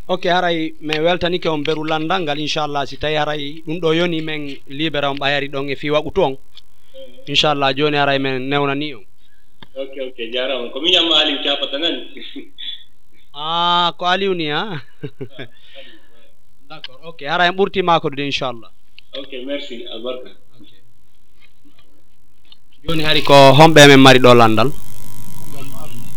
Ok haray min weltanike on beru landal ngal inchallah si tawi haray ɗum ɗo yoni min libéra on ɓayari ɗon e fi waɓutu on. Inchallah joni haray min newnani on. Ok ok jarama ko miñamma aliw capata nani a ah, ko aliw ni a d' accord ok. Hara en ɓurtima ko ɗude inchallah. Ok merci albarka. Joni hari ko homɓe men mari ɗo landal.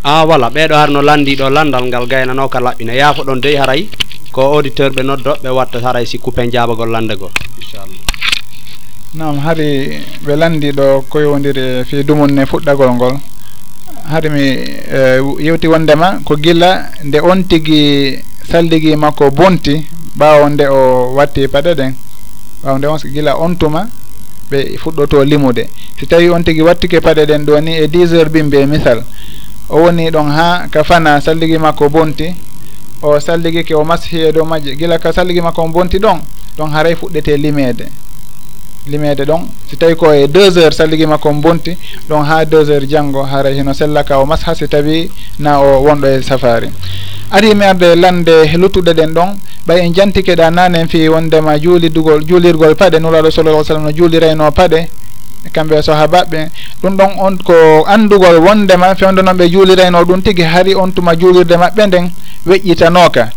A voilà ɓeɗo har no landi ɗo landal ngal gaynano ka laɓɓina. Yaafo ɗon dey haray ko auditeur ɓe noddo ɓe watta haray si coupe jabagol lande goo inchallah. Nam hari ɓe landi ɗo koyowdiri fi dumunne fuɗɗagol ngol. Hari mi eh, yewti wondema ko gila nde on tigi salligi makko bonti ɓawo nde o watti paɗe ɗen ɓawo nde on gila on tuma ɓe fuɗɗoto limude. Si tawi on tigui wattike paɗe ɗen ɗo ni e 10 heures bimbe misal o woni ɗon ha ka fana salligi makko bonti o salligike o masihi e dow majje gila ka salligi makko o bonti ɗon ɗon haray fuɗɗete limede limede ɗon. Si tawi ko e deux heures salligi makko bonti ɗon ha deux heures janggo haray hino sellaka o masha si tawi na o wonɗo e safari. Ari mi arde lande luttuɗe ɗen ɗon ɓay en jantikeɗa nane en fi wondema juulidugol juulirgol paɗe nuraɗo sallallah sallam no juulirayno paɗe e kamɓe e sahabaɓe ɗum ɗon on ko andugol wondema fewndo noon ɓe juulirayno ɗum tigui hari on tuma juulirde maɓɓe nden weƴƴitanoka.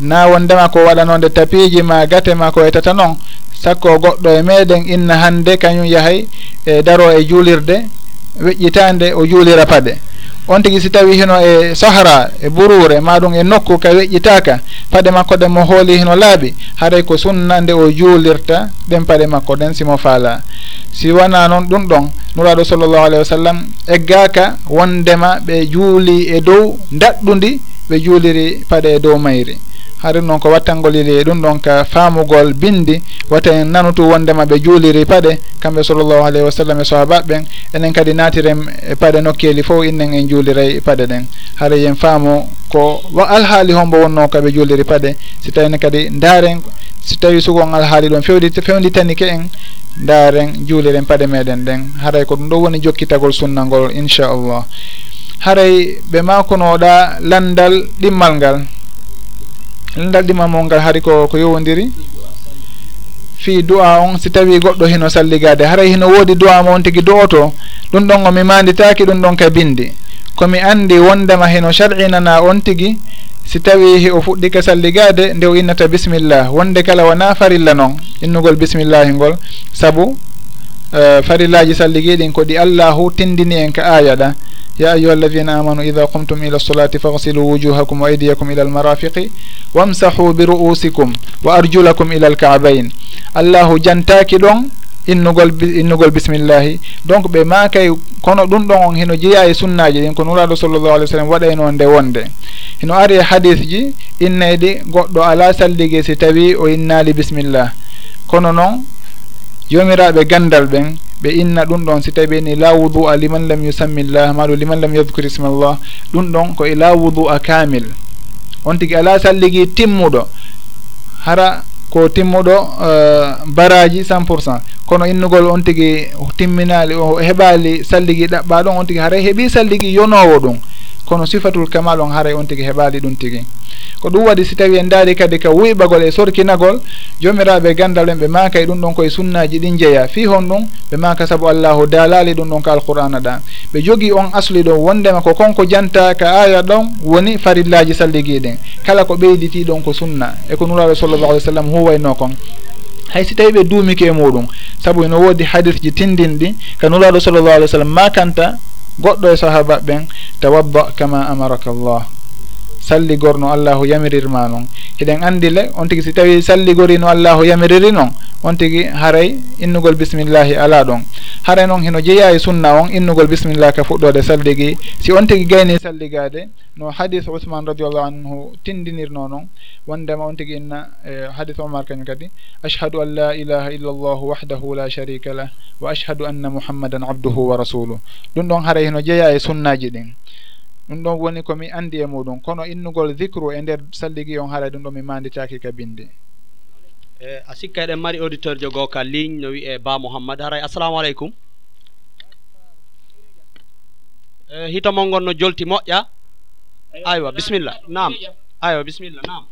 na wondema ko waɗanode tapiji ma gate ma ko wetata noon sakko goɗɗo e meɗen inna hande kañum yahay e daro e juulirde weƴƴitande o juulira paɗe. On tigui si tawi hino e sahra e burure maɗum e nokku ka weƴƴitaka paɗe makko ɗen mo hooli hino laaɓi haray ko sunna nde o juulirta ɗen paɗe makko ɗen simo faala. Si wona noon ɗum ɗon nuraɗo sallllahu alayhi wa sallam eggaka wondema ɓe juuli e dow daɗɗudi ɓe juuliri paɗe e dow mayri. haɗum noon ko wattangol ili e ɗum ɗon ka faamugol bindi wata en nanutu wondema ɓe juuliri paɗe kamɓe sallllahu alayhi wa sallam e sahabaɓe ɓen enen kadi natiren e paɗe nokkeli fof innen en juuliray paɗe ɗen. Hara yen faamu ko alhaali hombo wonno kaɓe juuliri paɗe si tawino kadi ndaaren si tawi sugon alhaali ɗon fewdi fewditanike en ndaaren juuliren paɗe meɗen ɗen. Haray ko ɗum ɗo woni jokkitagol sunna ngol inchallah haray ɓe makunoɗa landal ɗimmal ngal. en ɗaɗɗimamol ngal hari ko ko yowodiri fi du'a on si tawi goɗɗo hino salligade haray hino woodi du'a mo on tigi do ɗum ɗon omi manditaki ɗum ɗon ka bindi komi andi wondema hino shar'inana on tigi si tawi o fuɗɗika salligade nde o innata bisimillah wonde kala wona farilla noon innugol bisimillahi ngol. Saabu Eh, farillaji salligiɗin ko ɗi allahu tindini en ka aya ɗa. Ya ayuha alladina amanu ida qumtum ila lsolati fagsilu wujuhakum wa aydiyakum ila almarafiqi wamsahu bi ru'usikum wa arjulakum ila alkaabain allahu jantaki ɗon innugol innugol bisimillahi donc ɓe makay kono ɗum ɗon on hino jeeya e sunnaji ɗin ko nuraɗo sallllahu alih w sallam waɗayno nde wonde. Hino ari e hadis ji innayɗi goɗɗo ala salligue si tawi o innali bisimillah kono noon jomiraɓe gandal ɓen ɓe inna ɗum ɗon si tawi ɓeni la wudu a liman lam yusammillah maɗum liman lam yadcour ismallah ɗum ɗon koye la wudu a kamil. On tigui ala salligi timmuɗo. Hara ko timmuɗo uh, baraji cent pour cent. Kono innugol on tigui timminali o heɓali salligi ɗaɓɓa ɗon on tigui haara heeɓi salligi yonowo ɗum. kono sifatul kamal on haray on tigi heɓali ɗum tigi. Ko ɗum waɗi si tawi en daari kadi ka wuyɓagol e sorkinagol jomiraɓe e gandal en ɓe maka e ɗum ɗon koye sunnaji ɗin jeeya fi hon ɗum ɓe maka saabu allahu dalali ɗum ɗon ka alqur'ana ɗa. Ɓe jogii on asli ɗon wondema ko konko janta ka aya ɗon woni farillaji salligiɗen kala ko ɓeyditi ɗon ko sunna. E ko nuraɗo sallllahu alih w sallam huwayno kon. Hay si tawi ɓe duumiki e muɗum saabu eno woodi hadis ji tindinɗi ka nuraɗo sallllahu alih w sallam makanta goɗɗo e sahaba ɓen tawabba kama amaraka llah salligor no allahu yamirirma noon eɗen anndi le on tigi si tawi salligori no allahu yamiriri noon on tigi haray innugol bisimillahi ala ɗon. Haray noon heno jeeya e sunna on innugol bisimillah ka fuɗɗode salligi. Si on tigi gayni salligade no hadis ousmane radiallahu anhu tindinirno noon wondema on tigi inna e hadis omar kañum kadi ashhadu an la ilaha illa llahu wahdahu la sharika lah wa ashhadu anna muhammadan abduhu wa rasuluh. Ɗum ɗon haray heno jeeya e sunnaji ɗin. ɗum ɗon woni ko mi anndi e muɗum. Kono innugol dicre e ndeer salligi on haray ɗum ɗon mi manditaki ka binde e a sikka eɗen mari auditeur jogoo ka ligne no wiye ba mouhammad haray assalamu aleykum. E hitomol ngon no jolti moƴƴa? Aywa bisimilla nam aywa bisimilla nam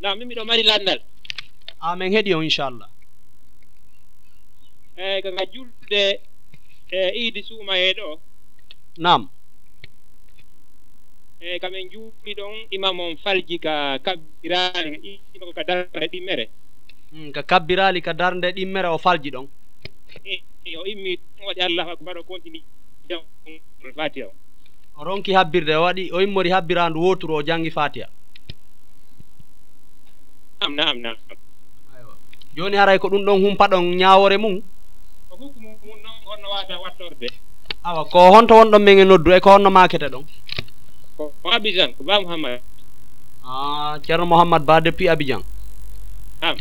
nam min miɗo mari lanndal. Amin heeɗi on inchallah. Eeyi ko ga julɗe e iidi suuma hee ɗo nam Eh, eeyi ko ɓe njuutni ɗon imam on falji ka kabbiraali ka iino ko darde ɗimmere hmm, ka kabbiraali ka darde ɗimmere o falji ɗon. Eh, o immi waɗi allahu akbar o contini jam fatiha o. O ronki habbirde o waɗi o immori habbiraandu wooturu o jangi fatiha. Nam nam nam jooni haray ko ɗum ɗon humpa ɗon ñaawore mum? Ko hukmu mum noon honno waata wattorde. Awa ko honto wonɗon men e noddu e ko honno maakete ɗon? ko abidjan ko ba mouhammad ah, ceerno mouhammad ba depuis abidjan. Am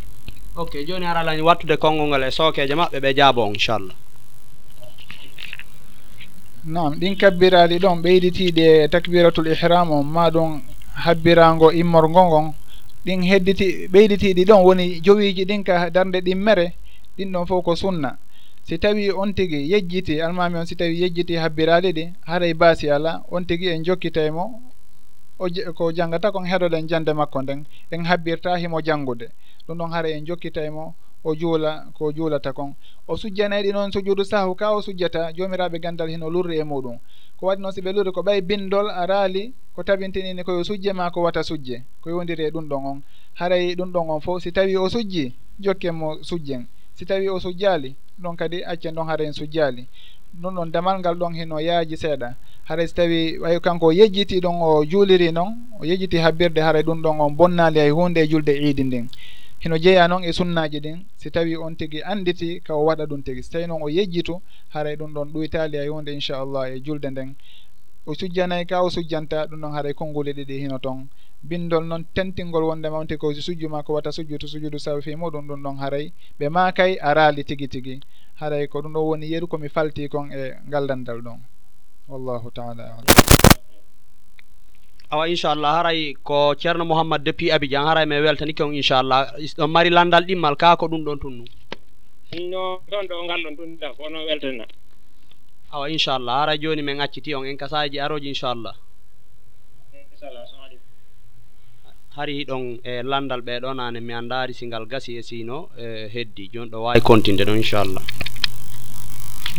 ok joni haralani wattude konngol ngol e sookeje maɓɓe ɓe jaabo inchallah. Nam ɗin kabbiraaɗi ɗon ɓeyditiiɗi e takbiratul ihram on ma ɗum habbiraango immorgo ngon ɗin hedditi ɓeyditiiɗi ɗon woni jowiiji ɗin ka darnde ɗin mere ɗin ɗon fof ko sunna. Si tawi on tigi yejjiti almami on si tawi yejjiti habbiraaɗi ɗi haray baasi ala on tigi en jokkitaymo o ko janngata kon heɗoɗen jannde makko nden en habbirta himo janngude ɗum ɗon hara en jokkita e mo o juula ko juulata kon. O sujjanayiɗi noon sujuudu sahu ka o sujjata joomiraaɓe ganndal hino lurri e muɗum. Ko waɗi noon si ɓe lurri ko ɓay bindol a raali ko tabintinini koyo sujje ma ko wata sujje ko yowndiri e ɗum ɗon on. Haray ɗum ɗon on fof si tawi o sujji jokkenmo sujjen. Si tawi o sujjaali ɗon kadi accen ɗon hara en sujjaali. ɗum ɗon damal ngal ɗon hino yaaji seeɗa. Haray so tawi wayi kanko o yejjiti ɗon o juuliri noon o yejjiti habbirde haray ɗum ɗon on bonnali hay hunde e julde e iidi ndin. Hino jeeya noon e sunnaji ɗin si tawi on tigi anditi ka o waɗa ɗum tigi. So tawi noon o yejjitu haray ɗum ɗon ɗoytali hay hunde inchallah e julde nden. O sujjanayi ka o sujjanta ɗum ɗon haray konnguli ɗiɗi hino toon bindol noon tentingol wonde mawte ko sujju ma ko wata sujju sujjudu sujudu sawi fi muɗum ɗum ɗon haray. Ɓe makay a raali tigi tigi. Haray ko ɗum ɗo woni yeru komi falti kon e ngaldandal ɗon. Wallahu taala alam. Awa inchallah haray ko ceerno mouhammad depuis abidjan haray mi weltanike on inchallah. Ɗon mari landal ɗimmal ka ko ɗum ɗon tunnu? No ɗon ɗo ngal ɗon tunnuɗa ko onon weltana. Awa inchallah haray joni min acciti on en kasaji aroji inchallah. Inchallah hari ɗon e landal ɓeɗo nane mi andari si ngal gasi e sino e heddi. Joni ɗo wawi continde ɗon inchallah.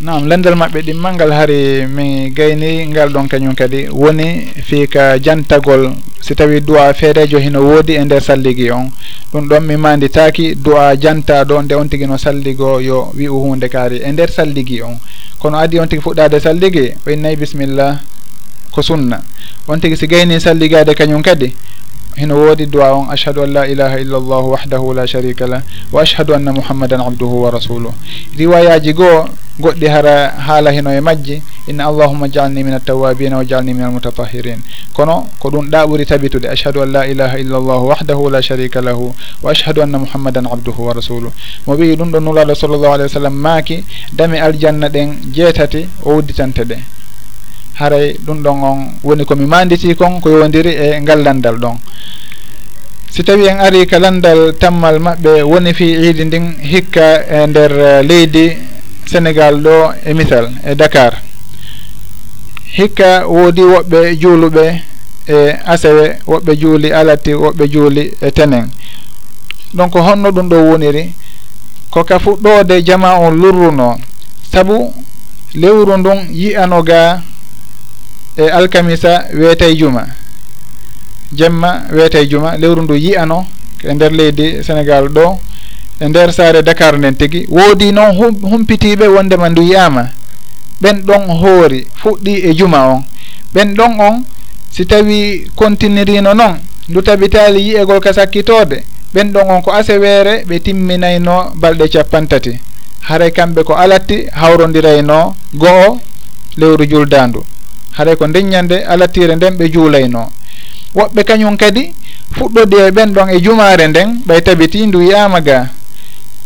Nam lendal maɓɓe ɗimmal ngal hari mi gayni ngal ɗon kañum kadi woni fii ka jantagol. Si tawi duwa feerejo hino woodi e nder salligi on. Ɗum ɗon mi manditaki duwa jantaɗo nde on tigi no salligo yo wi'u hunde kaari e nder salligi on. Kono adi on tigi fuɗɗade salligi o innayi bisimillah ko sunna. On tigi si gayni salligade kañum kadi hino woodi duwa on ashhadu an la ilaha illa llahu wahdahu la sharika lah wa ashhadu anna muhammadan abduhu wa rasuluh. Riwayaji goo goɗɗi hara haala hino e majji inna allahuma jalni min altawabina wa jalni min almutatahirin kono ko ɗum ɗa ɓuri tabitude ashhadu an la ilaha illa llahu wahdahu la sharika lahu wa ashhadu anna muhammadan abduhu wa rasuluh. Mo wii ɗum ɗo nulaɗo sallllahu alih wa sallam maaki dame aljanna ɗen jeetati o wudditante ɗe haray ɗum ɗon on woni komi manditi kon ko yowdiri e ngal landal ɗon. Si tawi en ari ka landal tammal maɓɓe woni fi iidi ndin hikka e nder e, leydi sénégal ɗo e misal e dakar. Hikka woodi woɓɓe juuluɓe e asewe woɓɓe juuli alati woɓɓe juuli e tenen. Donc honno ɗum ɗo woniri ko ka fuɗɗoode jama on lurruno sabu lewru ndun yiyano gaa e alkamisa weete juma. Jemma weete juma lewru ndu yiyano e nder leydi sénégal ɗo. E nder saare dakar nden tigi woodi noon humpitiiɓe wondema ndu yiyama ɓen ɗon hoori fuɗɗi e juma on. Ɓen ɗon on si tawi continirino noon ndu tabitaali yiyegol ka sakkitoode ɓen ɗon on ko aseweere ɓe timminayno balɗe capantati haray kamɓe ko alatti hawrondirayno go'o lewru juldandu haɗay ko ndeññande alatire nden ɓe juulayno woɓɓe kañum kadi fuɗɗodi e ɓen ɗon e jumaare nden ɓay tabiti ndu wiyama ga.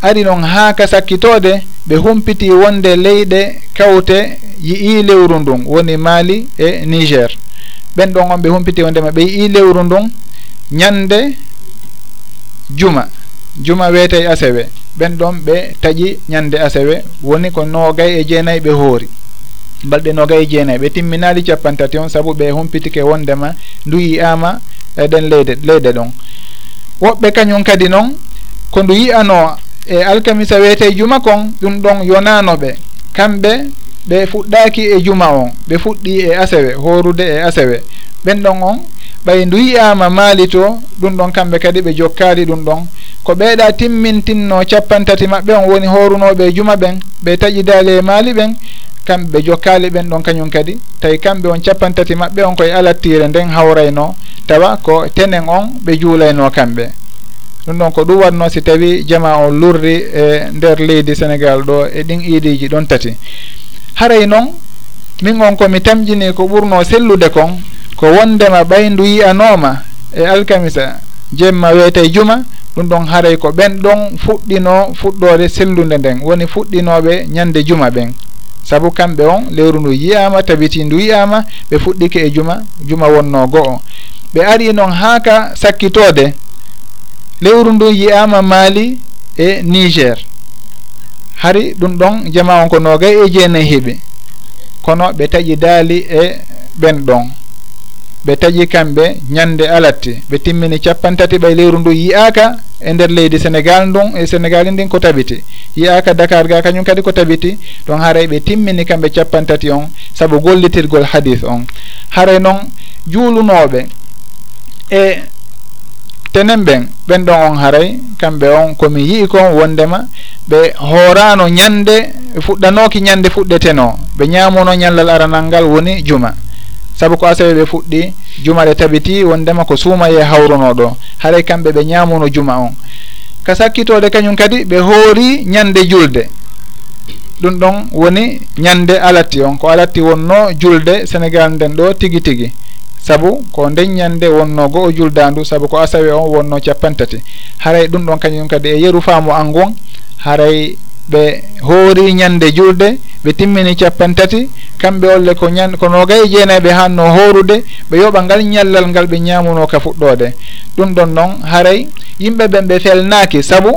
Ari noon haa ka sakkitode ɓe humpiti wonde leyɗe kawte yi'i lewru ndun woni mali e niger. Ɓen ɗon on ɓe humpiti wondema ɓe yi'i lewru ndun ñande juma juma weetey asewe. Ɓen ɗon ɓe taƴi ñande asewe woni ko noogay e jeenayyi ɓe hoori. balɗe nogaye jeenayi ɓe timminali capantati on saabu ɓe humpitike wondema ndu yi'ama eɗen leyde leyde ɗon. Woɓɓe kañum kadi noon ko ndu yi'ano e alkamisa wiyete juma kon ɗum ɗon yonanoɓe kamɓe ɓe fuɗɗaki e juma on ɓe fuɗɗi e asewe horude e asewe. Ɓen ɗon on ɓay ndu yiyama maali to ɗum ɗon kamɓe kadi ɓe jokkali ɗum ɗon. Ko ɓeeɗa timmintinno capantati maɓɓe on woni horunoɓe e juma ɓen ɓe taƴidali e maali ɓen kamɓe jokkali ɓen ɗon kañum kadi. Tawi kamɓe on capan tati maɓɓe on koye alattire nden hawrayno tawa ko tenen on ɓe juulayno kamɓe. Ɗum ɗon ko ɗum watno si tawi jama on lurri e nder leydi sénégal ɗo e ɗin iidiji ɗon tati. Haray noon min on komi tamƴini ko ɓurno sellude kon ko wondema ɓayndu yiyanoma e alkamisa jemma weyta juma ɗum ɗon haray ko ɓen ɗon fuɗɗino fuɗɗode sellude nden woni fuɗɗinoɓe ñande juma ɓen. sabu kamɓe on lewru ndu yiyama tabiti ndu yiyama ɓe fuɗɗike e juma juma wonno go'o ɓe ari noon haaka sakkitode lewru ndu yiyama maali e niger. Hari ɗum ɗon jama on ko nogay e jeenayi heeɓi kono ɓe taƴi daali e ɓen ɗon ɓe taƴi kamɓe ñande alatti. Ɓe timmini capantati ɓay leyru ndu yiyaka e nder leydi sénégal ndun e sénégal ndin ko tabiti. Yiyaka dakar ga kañum kadi ko tabiti. Ɗon haray ɓe timmini kamɓe capantati on saabu gollitirgol hadis on. Haray noon juulunoɓe e tenen ɓen ɓen ɗon on haray kamɓe on komi yii kon wondema ɓe hoorano ñande fuɗɗanoki ñande fuɗɗeteno ɓe ñamuno ñallal aranal ngal woni juma. sabu ko asawe ɓe fuɗɗi jumare tabiti wondema ko suumaye hawrunoɗo haray kamɓe ɓe ñamuno juma on. Ka sakkitode kañum kadi ɓe hoori ñande julde. Ɗum ɗon woni ñande alatti on. Ko alatti wonno julde sénégal nden ɗo tigi tigi. Sabu ko nden ñande wonno go o juldandu sabu ko asawe on wonno capantati haray ɗum ɗon kañum kadi e yeru faamu angon haray ɓe hoori ñande juurde ɓe timmini capan tati kamɓe olle ko ñan ko nogaye jeenayi ɓe hanno horude ɓe yoɓa ngal ñallal ngal ɓe ñamuno ka fuɗɗode ɗum ɗon noon haray yimɓe ɓen ɓe felnaaki sabu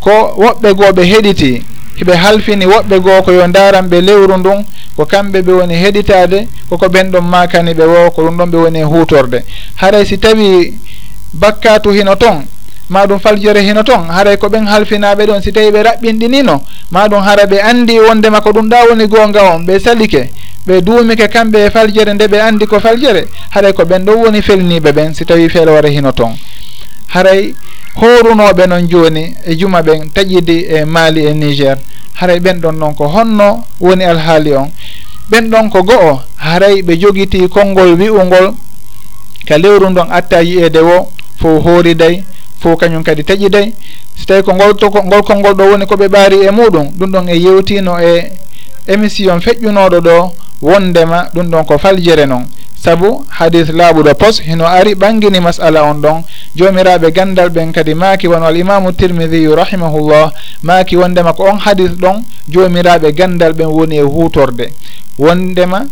ko woɓɓe goo ɓe heɗiti hiɓe halfini woɓɓe goo ko yo ndaran ɓe lewru ndun ko kamɓe ɓe woni heɗitade koko ɓen ɗon makani ɓe wo ko ɗum ɗon ɓe woni hutorde haray si tawi bakkatu hino toon ma ɗum faljore hino toon haray ko ɓen halfinaɓe ɗon si tawi ɓe raɓɓinɗinino ma ɗum hara ɓe andi wondema ko ɗum ɗa woni gonga on ɓe salike ɓe duumike kamɓe e faljere nde ɓe andi ko faljere haray ko ɓen ɗon woni felniɓe ɓen si tawi felwore hino toon haray horunoɓe noon joni e juma ɓen taƴidi e maali e niger. Haray ɓen ɗon noon ko honno woni alhaali on. Ɓen ɗon ko go'o haray ɓe jogiti konngol wi'ungol ka lewru ndon atta yiyede wo fo horiday fof kañum kadi taƴiday so tawi ko ngol toko ngol konngol ɗo woni ko ɓe ɓaari e muɗum ɗum ɗon e yewtino e émission feƴƴunoɗo ɗo wondema ɗum ɗon ko faljere noon sabu hadis laaɓuɗo pos hino ari ɓangini masala on ɗon. Jomiraɓe gandal ɓen kadi maaki wono alimamu tirmidiyu rahimahullah maaki wondema ko on hadis ɗon jomiraɓe gandal ɓen woni e hutorde wondema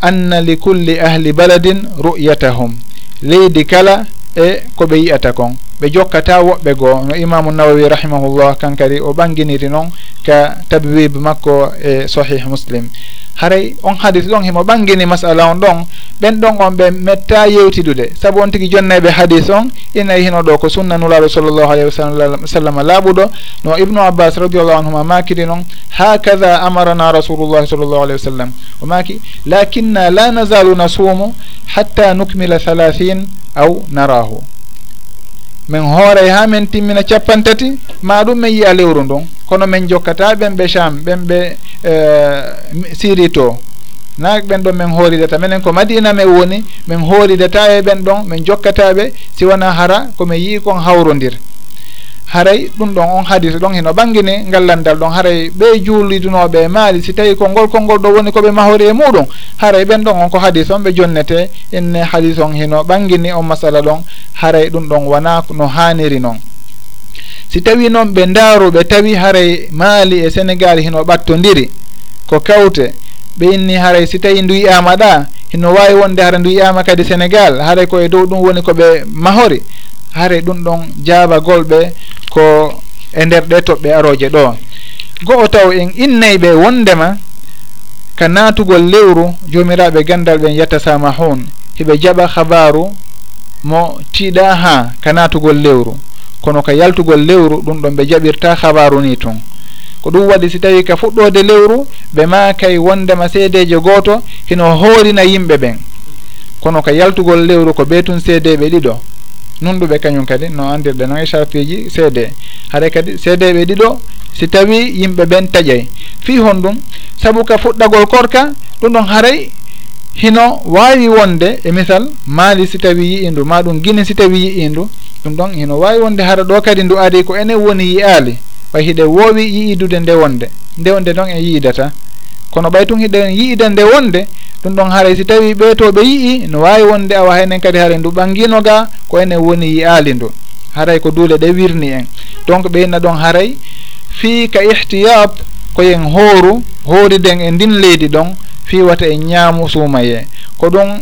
anna li kulli ahli baladin ru'yatahum. Leydi kala e ko ɓe yiyata kon. Ɓe jokkata woɓɓe goo. No imamu nawawi rahimahullah kankadi o ɓanginiri noon ka tabwib makko e sahih muslim. haray on hadis ɗon himo ɓangini masala on ɗon. Ɓen ɗon on ɓe metta yewtidude. Saabu on tigui jonnayɓe hadis on inayi hino ɗo ko sunna nulaɗo sallllahu alayhi wa sallam laaɓuɗo. No ibnu abbas radiallahu anhuma makiri noon hakada amarana rasulullahi sallllahu alayhi wa sallam. O maki lakinna la nazalu nasumu hatta nukmila halahin aw narahu min hooray ha min timmina capan tati ma ɗum min yiya lewru ndun kono min jokkata ɓen ɓe cham ɓen ɓe eh, siri to na ɓen ɗon min hooridata minen ko madina min woni min hooridata e ɓen ɗon min jokkataɓe si wona hara komin yii kon hawrodir haray ɗum ɗon on hadis ɗon hino ɓangini ngallandal ɗon haray ɓe juulidunoɓe maali si tawi konngol konngol ɗo woni koɓe mahori e muɗum. Haray ɓen ɗon on ko hadis on ɓe jonnete enne hadis on hino ɓangini on masala ɗon haray ɗum ɗon wona no haniri noon si tawi noon ɓe ndaaruɓe tawi haray maali e sénégal hino ɓattodiri ko kawte ɓe inni haray si tawi ndu yiyama ɗa hino wawi wonde hara ndu yiyama kadi sénégal haray koye dow ɗum woni koɓe mahori. haare ɗum ɗon jaabagolɓe ko e nder ɗe toɓɓe aroje ɗo. Go'o taw en innayɓe wondema ka naatugol lewru jomiraɓe gandal ɓen yettasama hun heɓe jaɓa habaru mo tiiɗa ha ka naatugol lewru. Kono ka yaltugol lewru ɗum ɗon ɓe jaɓirta habaru ni tun ko ɗum waɗi si tawi ka fuɗɗode lewru ɓe makay wondema seedeje gooto hino hoorina yimɓe ɓen. Kono ka yaltugol lewru ko ɓe tun seedeɓe ɗiɗo. noon ɗuɓe kañum kadi no andirɗe o e chartuji seede haɗa kadi cd ɓe ɗiɗo si tawi yimɓe ɓen taƴay. Fi hon ɗum saabu ka fuɗɗagol korka ɗum ɗon haray hino wawi wonde e misal maali si tawi yi'indu ma ɗum guine si tawi yi'indu ɗum ɗon hino wawi wonde hara ɗo kadi ndu ari ko enen woni yiyaali. Way hiɗe woowi yiidude nde wonde nde wonde ɗon e yiidata. kono ɓay tun hiɗen yi'ide nde wonde ɗum ɗon haray si tawi ɓeetoɓe yi'i no wawi wonde awa haynen kadi haara ndu ɓangino ga ko enen woni yiyali ndu. Haray ko duule ɗe wirni en. Donc ɓeyna ɗon haray fii ka ihtiyat koyen hooru hooriden e ndin leydi ɗon fiwata e ñaamu suumaye ko ɗum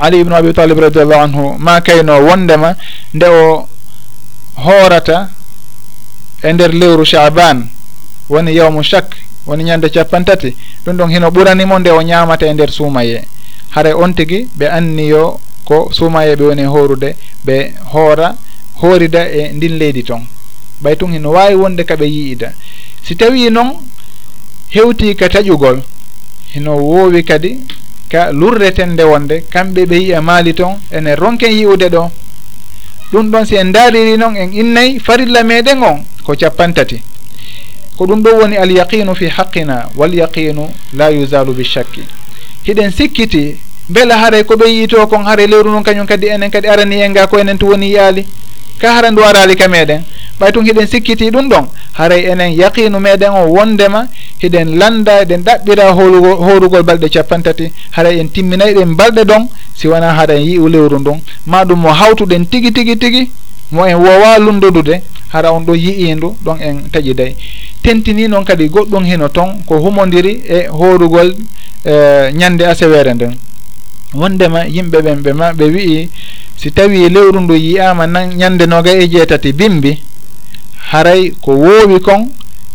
ali ibnu abi talib radiallahu anhu ma kayno wondema nde o hoorata e nder lewru chaban woni yawmu chak woni ñande capantati ɗum ɗon hino ɓuranimo nde o ñamata e nder suumaye. Haray on tigui ɓe anniyo ko suumaye ɓe woni horude ɓe hoora hoorida e ndin leydi toon ɓay tun hino wawi wonde kaɓe yiida. Si tawi noon hewti ka taƴugol hino woowi kadi ka lurreten nde wonde kamɓe ɓe yiya maali toon ene ronken yi'ude ɗo. Ɗum ɗon si en daariri noon en innayi farilla meɗen on ko capantati ko ɗum ɗo woni alyaqinu fi haqqina walyaqinu la yusalu bichakki hiɗen sikkiti beela haaray ko ɓe yiito kon haara lewru ndun kañum kadi enen kadi arani en ga ko enen to woni yaali. Ka hara ndu arali ka meɗen. Ɓay tun hiɗen sikkiti ɗum ɗon haray enen yaqinu meɗen o wondema hiɗen landa eɗen ɗaɓɓira holugo horugol balɗe capantati haray en timminayɗen balɗe ɗon si wona hara en yi'u lewru ndun. Ma ɗum mo hawtuɗen tigi tigi tigi mo en wowa lundudude hara on ɗo yi'indu ɗon en taƴiday tentini noon kadi goɗɗum hino ton ko humondiri e horugol e ñande uh, asewere nden. Wondema yimɓe ɓen ɓe ma ɓe wi'i si tawi lewru ndu yiyama nan ñande noga e jeetati bimbi haray ko woowi kon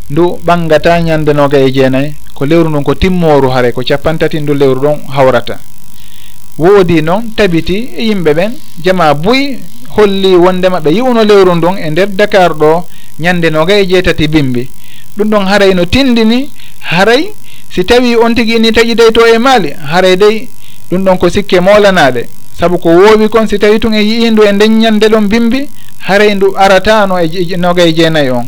ndu ɓangata ñande noga e jeenayi ko lewru ndun ko timmoru haray ko capantati ndu lewru ɗon hawrata. Woodi noon tabiti e yimɓe ɓen jama buy holli wondema ɓe yi'uno lewru ndun e nder dakar ɗo ñande noga e jeetati bimbi. ɗum ɗon haray no tindini haray si tawi on tigi ini taƴi dey to e maali haray dey ɗum ɗon ko sikke molanaɗe saabu ko woowi kon si tawi tun e yiindu e ndeññande ɗon bimbi haray ndu aratano e noga e jeenayi on.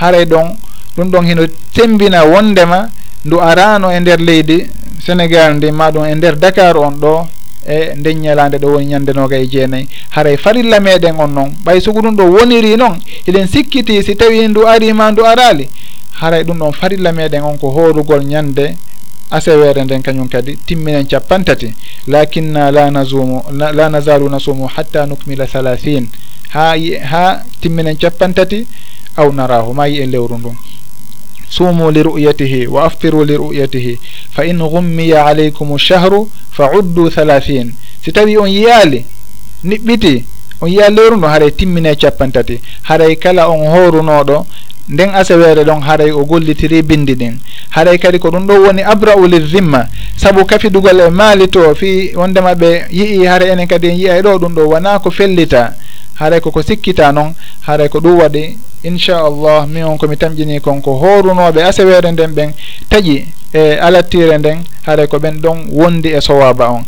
Haray ɗon ɗum ɗon hino tembina wondema ndu arano e nder leydi sénégal ndi maɗum e nder dakar on ɗo. e nden ñalande ɗo woni ñande noga e jeenayyi. Haray farilla meɗen on noon ɓay sugu ɗum ɗo woniri noon eɗen sikkiti si tawi ndu arima ndu arali. Haray ɗum ɗon farilla meɗen on ko horugol ñande asewere nden kañum kadi timminen capantati lakinna la nasumu la nazalu nasumu hatta nukmila halahin ha ha timminen capantati aw narahu ma yi en lewru ndun. suumu li ru'yatihi wa aftiru li ru'yatihi fa in gummiya aleykum chahru fa uddu halahin si tawi on yiyaali niɓɓiti on yiya lewru ndu haray timmine capantati haray kala on horunoɗo nden asaweere ɗon haray o gollitiri bindi ɗin. Haray kadi ko ɗum ɗo woni abra'u lilzimma saabu kafidugal e maali to fi wondema ɓe yii haray enen kadi en yiyay ɗo ɗum ɗo wona ko fellita. Haray koko sikkita noon haray ko ɗum waɗi inchallah min on komi tamƴini kon ko horunoɓe asewere nden ɓen taƴi e alattire nden haray ko ɓen ɗon wondi e sowaba on.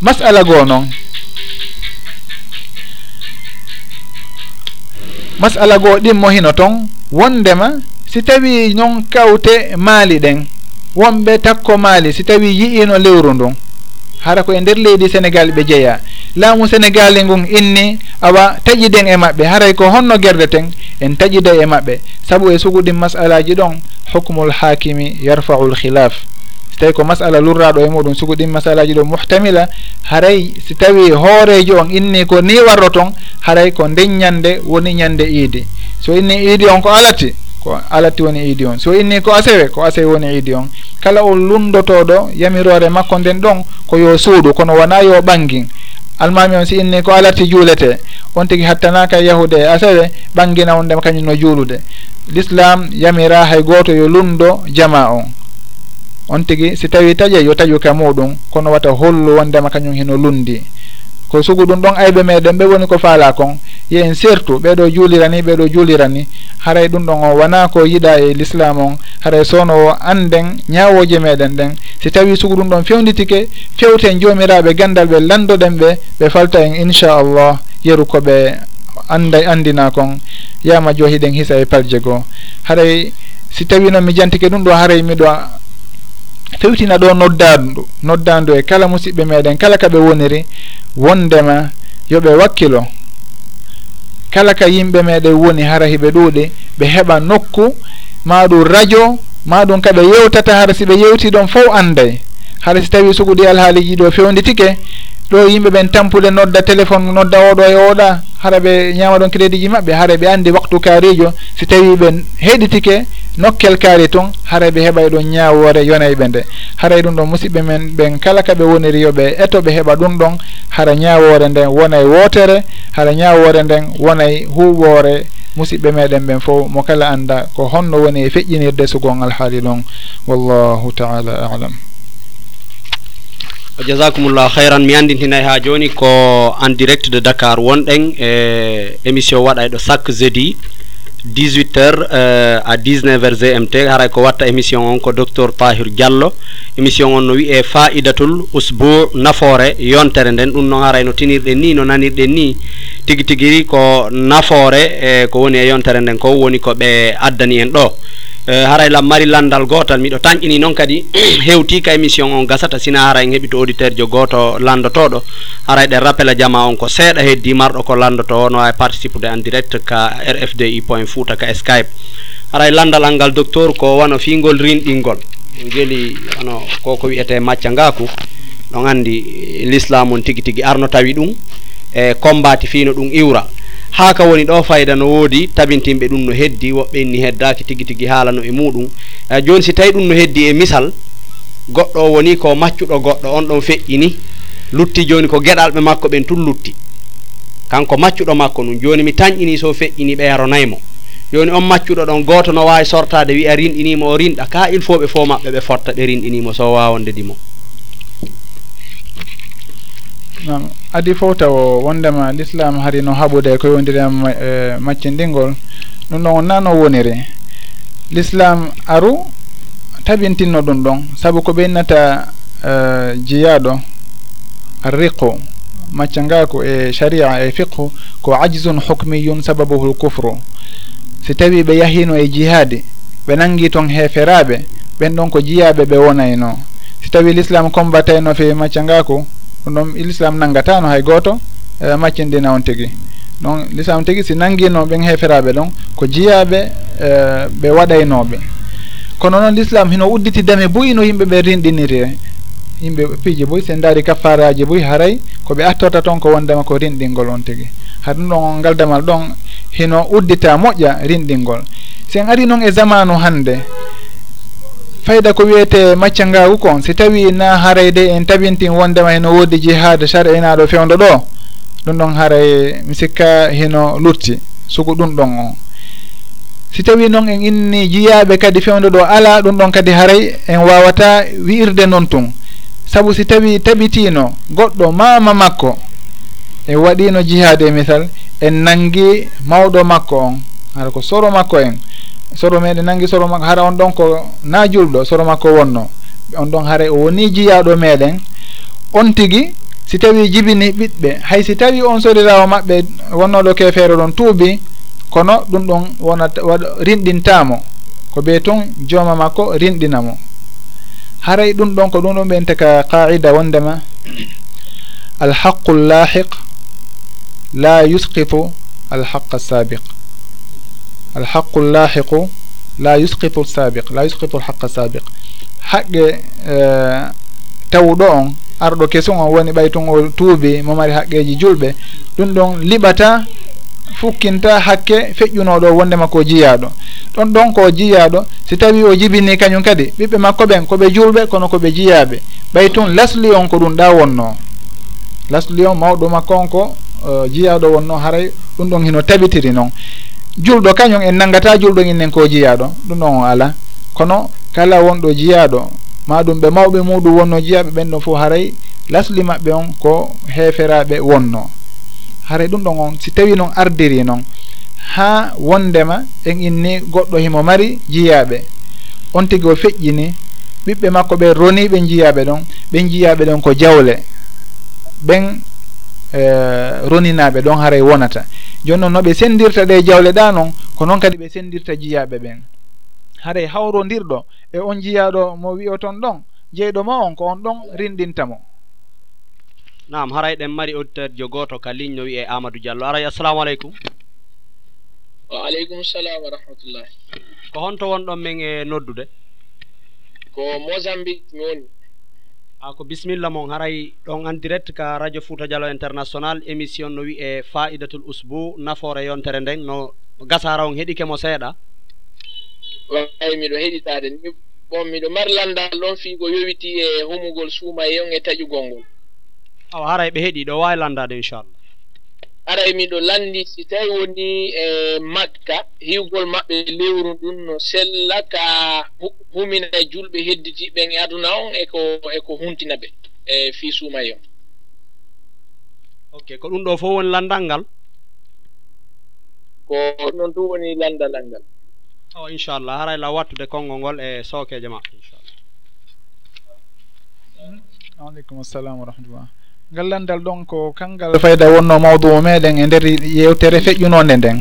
Masala goo noon masala goo ɗimmo hino toon wondema si tawi noon kawte maali ɗen wonɓe takko maali si tawi yi'ino lewru ndun. hara ko e nder leydi sénégal ɓe jeeya. Laamu sénégali ngun inni awa taƴiden e maɓɓe. Haray ko honno gerdeten en taƴida e maɓɓe. Saabu e suguɗin masalaji ɗon hukmul hakimi yarfaul khilaf so tawi ko masala lurraɗo e muɗum suguɗin masalaji ɗo muhtamila. Haray si tawi hoorejo on inni ko ni warro ton haray ko nden ñande woni ñande iidi. So inni iidi on ko alati ko alati woni iidi on. So inni ko asewe ko asewe woni iidi on. Kala o lundotoɗo yamirore makko nden ɗon ko yo suudu kono wona yo ɓangin. Almami on si inni ko alati juulete on tigi hattanaka yahude e asewe ɓangina on ndema kañum no juulude. L'islam yamira hay goto yo lundo jama on. On tigi si tawi taƴe yo taƴu ka muɗum kono wata hollu wondema kañum hino lundi. Ko sugu ɗum ɗon ayɓe meɗen ɓe woni ko faala kon. yen surtout ɓeɗo juulirani ɓeɗo juulirani haray ɗum ɗon o wona ko yiɗa e l'islam on. Haray sowno o anden ñawoje meɗen ɗen. Si tawi sugu ɗum ɗon fewnditike fewten jomiraɓe gandal ɓe landoɗen ɓe ɓe falta en inchallah. Yeru koɓe anda andina kon yama jo hiɗen hisa e palje goo. Haray si tawi noon mi jantike ɗum ɗo haray miɗo fewtina ɗo noddandu noddandu e kala musidɓe meɗen kala kaɓe woniri. Wondema yoɓe wakkilo. kala ka yimɓe meɗen woni hara hiɓe ɗuuɗe ɓe heɓa nokku ma ɗum radio ma ɗum kaɓe yewtata hara si ɓe yewti ɗon fof anday hara si tawi suguɗi alhaaliji ɗo fewnditike ɗo yimɓe ɓen tampude nodda téléphone nodda oɗo e oɗa hara ɓe ñaama ɗon crédit ji maɓɓe hara ɓe anndi waktu kaarijo si tawi ɓe heɗitike nokkel kaari toon haray ɓe heɓay ɗon ñawoore yonay ɓe nde. Haray ɗum ɗon musidɓe men ɓen kala ka ɓe woniri yoɓe etoɓe heɓa ɗum ɗon hara ñawoore nden wonay e wootere hara ñawoore nden wonay e musidɓe meɗen ɓen fof. Mo kala annda ko honno woni e feƴƴinirde sugon alhaali ɗon. Wallahu taala alam. Jasakumullah hayran mi andintinay ha joni ko en direct de dakar wonɗen e émission waɗa ɗo chaque jeudi. 18 heures euh, à 19 heures gmt haray ko watta émission on ko docteur pahir diallo. Émission on no wiye faidatul usbo nafoore yontere nden. Ɗum noon haray no tinirɗen ni no nanirɗen ni. Tigi tigi ko nafoore e ko woni e yontere nden ko woni ko ɓe addani en ɗo. Eh, haray lam mari landal gotal miɗo tañƴini noon kadi hewti ka émission on gasata. Sina haray heeɓi to auditeur jo goto landotoɗo. Haray ɗen rappel a jama on ko seeɗa heddi marɗo ko landoto o no wawi participude en direct ka rfdi point fouta ka skype. Haray landal al ngal docteur ko wano fingol rinɗingol. Gueli ono koko wiyete macca ngaku. Ɗon andi l'islam on tigui tigui arno tawi ɗum e combati fino ɗum iwra. haa ka woni ɗo fayda no woodi tabintinɓe ɗum no heddi woɓɓe inni heddaaki tigi tigi haalano e muɗum eh, jooni si tawi ɗum no heddi e misal goɗɗo o woni ko maccuɗo goɗɗo on ɗon feƴƴini lutti jooni ko geɗalɓe makko ɓen tun lutti. Kanko maccuɗo makko num jooni mi tañƴini so feƴƴini ɓeeronaymo jooni on maccuɗo ɗon gooto no waawi sortaade wiya rinɗinimo o rinɗa ka il faut ɓe fof maɓɓe ɓe fotta ɓe rinɗinimo so waawondedimo nam adi fof taw wondema l'islam hari no haɓude e, e maccindingol ɗum ɗon nano nan o woniri. L'islam aru tabintinno ɗum ɗon. Saabu ko ɓeynata e, jiyaɗo arriqu macca ngako e sharia e fiqhu ko ajzun hukmiyun sababuhu kufru. Si tawi ɓe yahino e jihaadi ɓe nangi toon heeferaɓe ɓen ɗon ko jiyaɓe ɓe wonayno. Si tawi l'islam combatayno fe macca ngako ɗum ɗon l'islam nanngata no hay gooto e maccindina on tigi. Donc l'islam tigi si nanngino ɓen heeferaɓe ɗon ko jeyaɓe e, ɓe waɗaynoɓe. Kono noon l'islam hino udditi dame boyi no yimɓe ɓe rinɗiniri yimɓe piiji boyi sen daari kaffaraji boyi haray koɓe attorta toon ko wondema ko rinɗingol on tigi. Ha ɗum ɗon on ngaldamal ɗon hino uddita moƴƴa rinɗingol sen ari noon e zamanu hannde fayda ko wiyete macca ngagu kon. Si tawi na harayde en tabintin wondema heno woodi jihaade sar enaɗo fewdo ɗo ɗum ɗon haray mi sikka hino lutti suko ɗum ɗon on. Si tawi noon en inni jiyaɓe kadi fewdo ɗo ala ɗum ɗon kadi haray en wawata wi'irde noon tun. Saabu si tawi tabitino goɗɗo mama makko en waɗino jihaade misal en nangi mawɗo makko on hara ko soro makko en. soro meɗen nangi soro makko hara on ɗon ko na julɗo soro makko wonno. On ɗon haara o woni jiyaɗo meɗen. On tigui si tawi jibini ɓiɓɓe hay si tawi on sorirawo maɓɓe wonnoɗo kefeero ɗon tuubi kono ɗum ɗon wonat waɗa rinɗintamo ko ɓe toon jooma makko rinɗinamo haray ɗum ɗon ko ɗum ɗon ɓen ka qaida wondema. Alhaqu llahiq la yusqitu alhaqa sabiq alhaqu llahiqu la yusqitu sabiq la yusqitu lhaqa sabiq haqqe tawɗo on arɗo kesum on woni ɓay tun o tuubi mo mari haqqeji julɓe ɗum ɗon liɓata fukkinta hakke feƴƴunoɗo wondema ko jiyaɗo ɗon ɗon ko jiyaɗo si tawi o jibini kañum kadi ɓiɓɓe makko ɓen koɓe julɓe kono koɓe jiyaɓe ɓay tun lasli on ko ɗum ɗa wonno lasli on mawɗo makko on ko jiyaɗo wonno haray ɗum ɗon hino tabitiri noon julɗo kañum en nanngata julɗo innen ko jiyaɗo. Ɗum ɗon o ala. Kono kala wonɗo jiyaɗo ma ɗum ɓe mawɓe muɗum wonno jiyaɓe ɓen ɗon fof haray lasli maɓɓe on ko heeferaɓe wonno. Haray ɗum ɗon on si tawi noon ardiri noon ha wondema en inni goɗɗo himo mari jiyaɓe. On tigi o feƴƴini ɓiɓɓe makko ɓe roniɓe jiyaɓe ɗon ɓen jiyaɓe ɗon ko jawle. Ɓen E, roninaɓe ɗon haray wonata. Joni noon noɓe sendirta ɗe jawle ɗa noon ko noon kadi ɓe sendirta jiyaɓe ɓen. Haray hawrodirɗo e on jiyaɗo mo wiyo ton ɗon jeyɗo ma on ko on ɗon rinɗintamo nam haray ɗen mari auditeur jo goto ka ligne no wiye amadou diallo. Aray assalamu aleykum. Waaleykum salam wa rahmatullahi. Ko honto wonɗon min e noddude? Ko mozambique mi woni. a ko bisimilla mon haray ɗon en direct ka radio fouta dialo international émission no wiye faidatul usbou nafoore yontere nden no gasara on heɗike mo seeɗa. Wayi miɗo heɗitade ni bon miɗo mari landal ɗon fiigo yowiti e humugol suuma e on e taƴugol ngol. Awa haray ɓe heeɗi ɗo wawi landade inchallah. aray miɗo lanndi si tawi woni e makka hiwgol maɓɓe lewru ndun no sella ka humina e julɓe hedditiɓen e aduna on eko eko huntina ɓe e fii suumay on. Ok ko ɗum ɗo fof woni landal ngal? Ko noon tu woni landalal ngal. O inchallah haray la wattude konngol ngol e sookeje ma inchallah. Aleykum assalam wa rahmatullah gallandal ɗon ko kangal fayda wonno mawdu o meɗen e nder yewtere feƴƴunonde nden.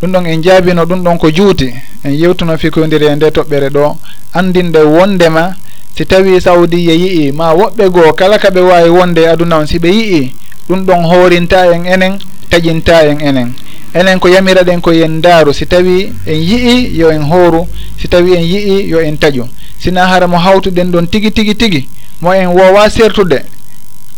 Ɗum ɗon en jaabino ɗum ɗon ko juuti. En yewtuno fikodiri e nde toɓɓere ɗo. Andinde wondema si tawi saudiya yii ma woɓɓe goo kala ka ɓe wawi wonde e aduna on si ɓe yii ɗum ɗon hoorinta en enen taƴinta en enen. Enen ko yamira ɗen ko yen daaru si tawi en yii yo en hooru. Si tawi en yii yo en taƴu. Sina hara mo hawtuɗen ɗon tigi tigi tigi. Mo en wowa sertude.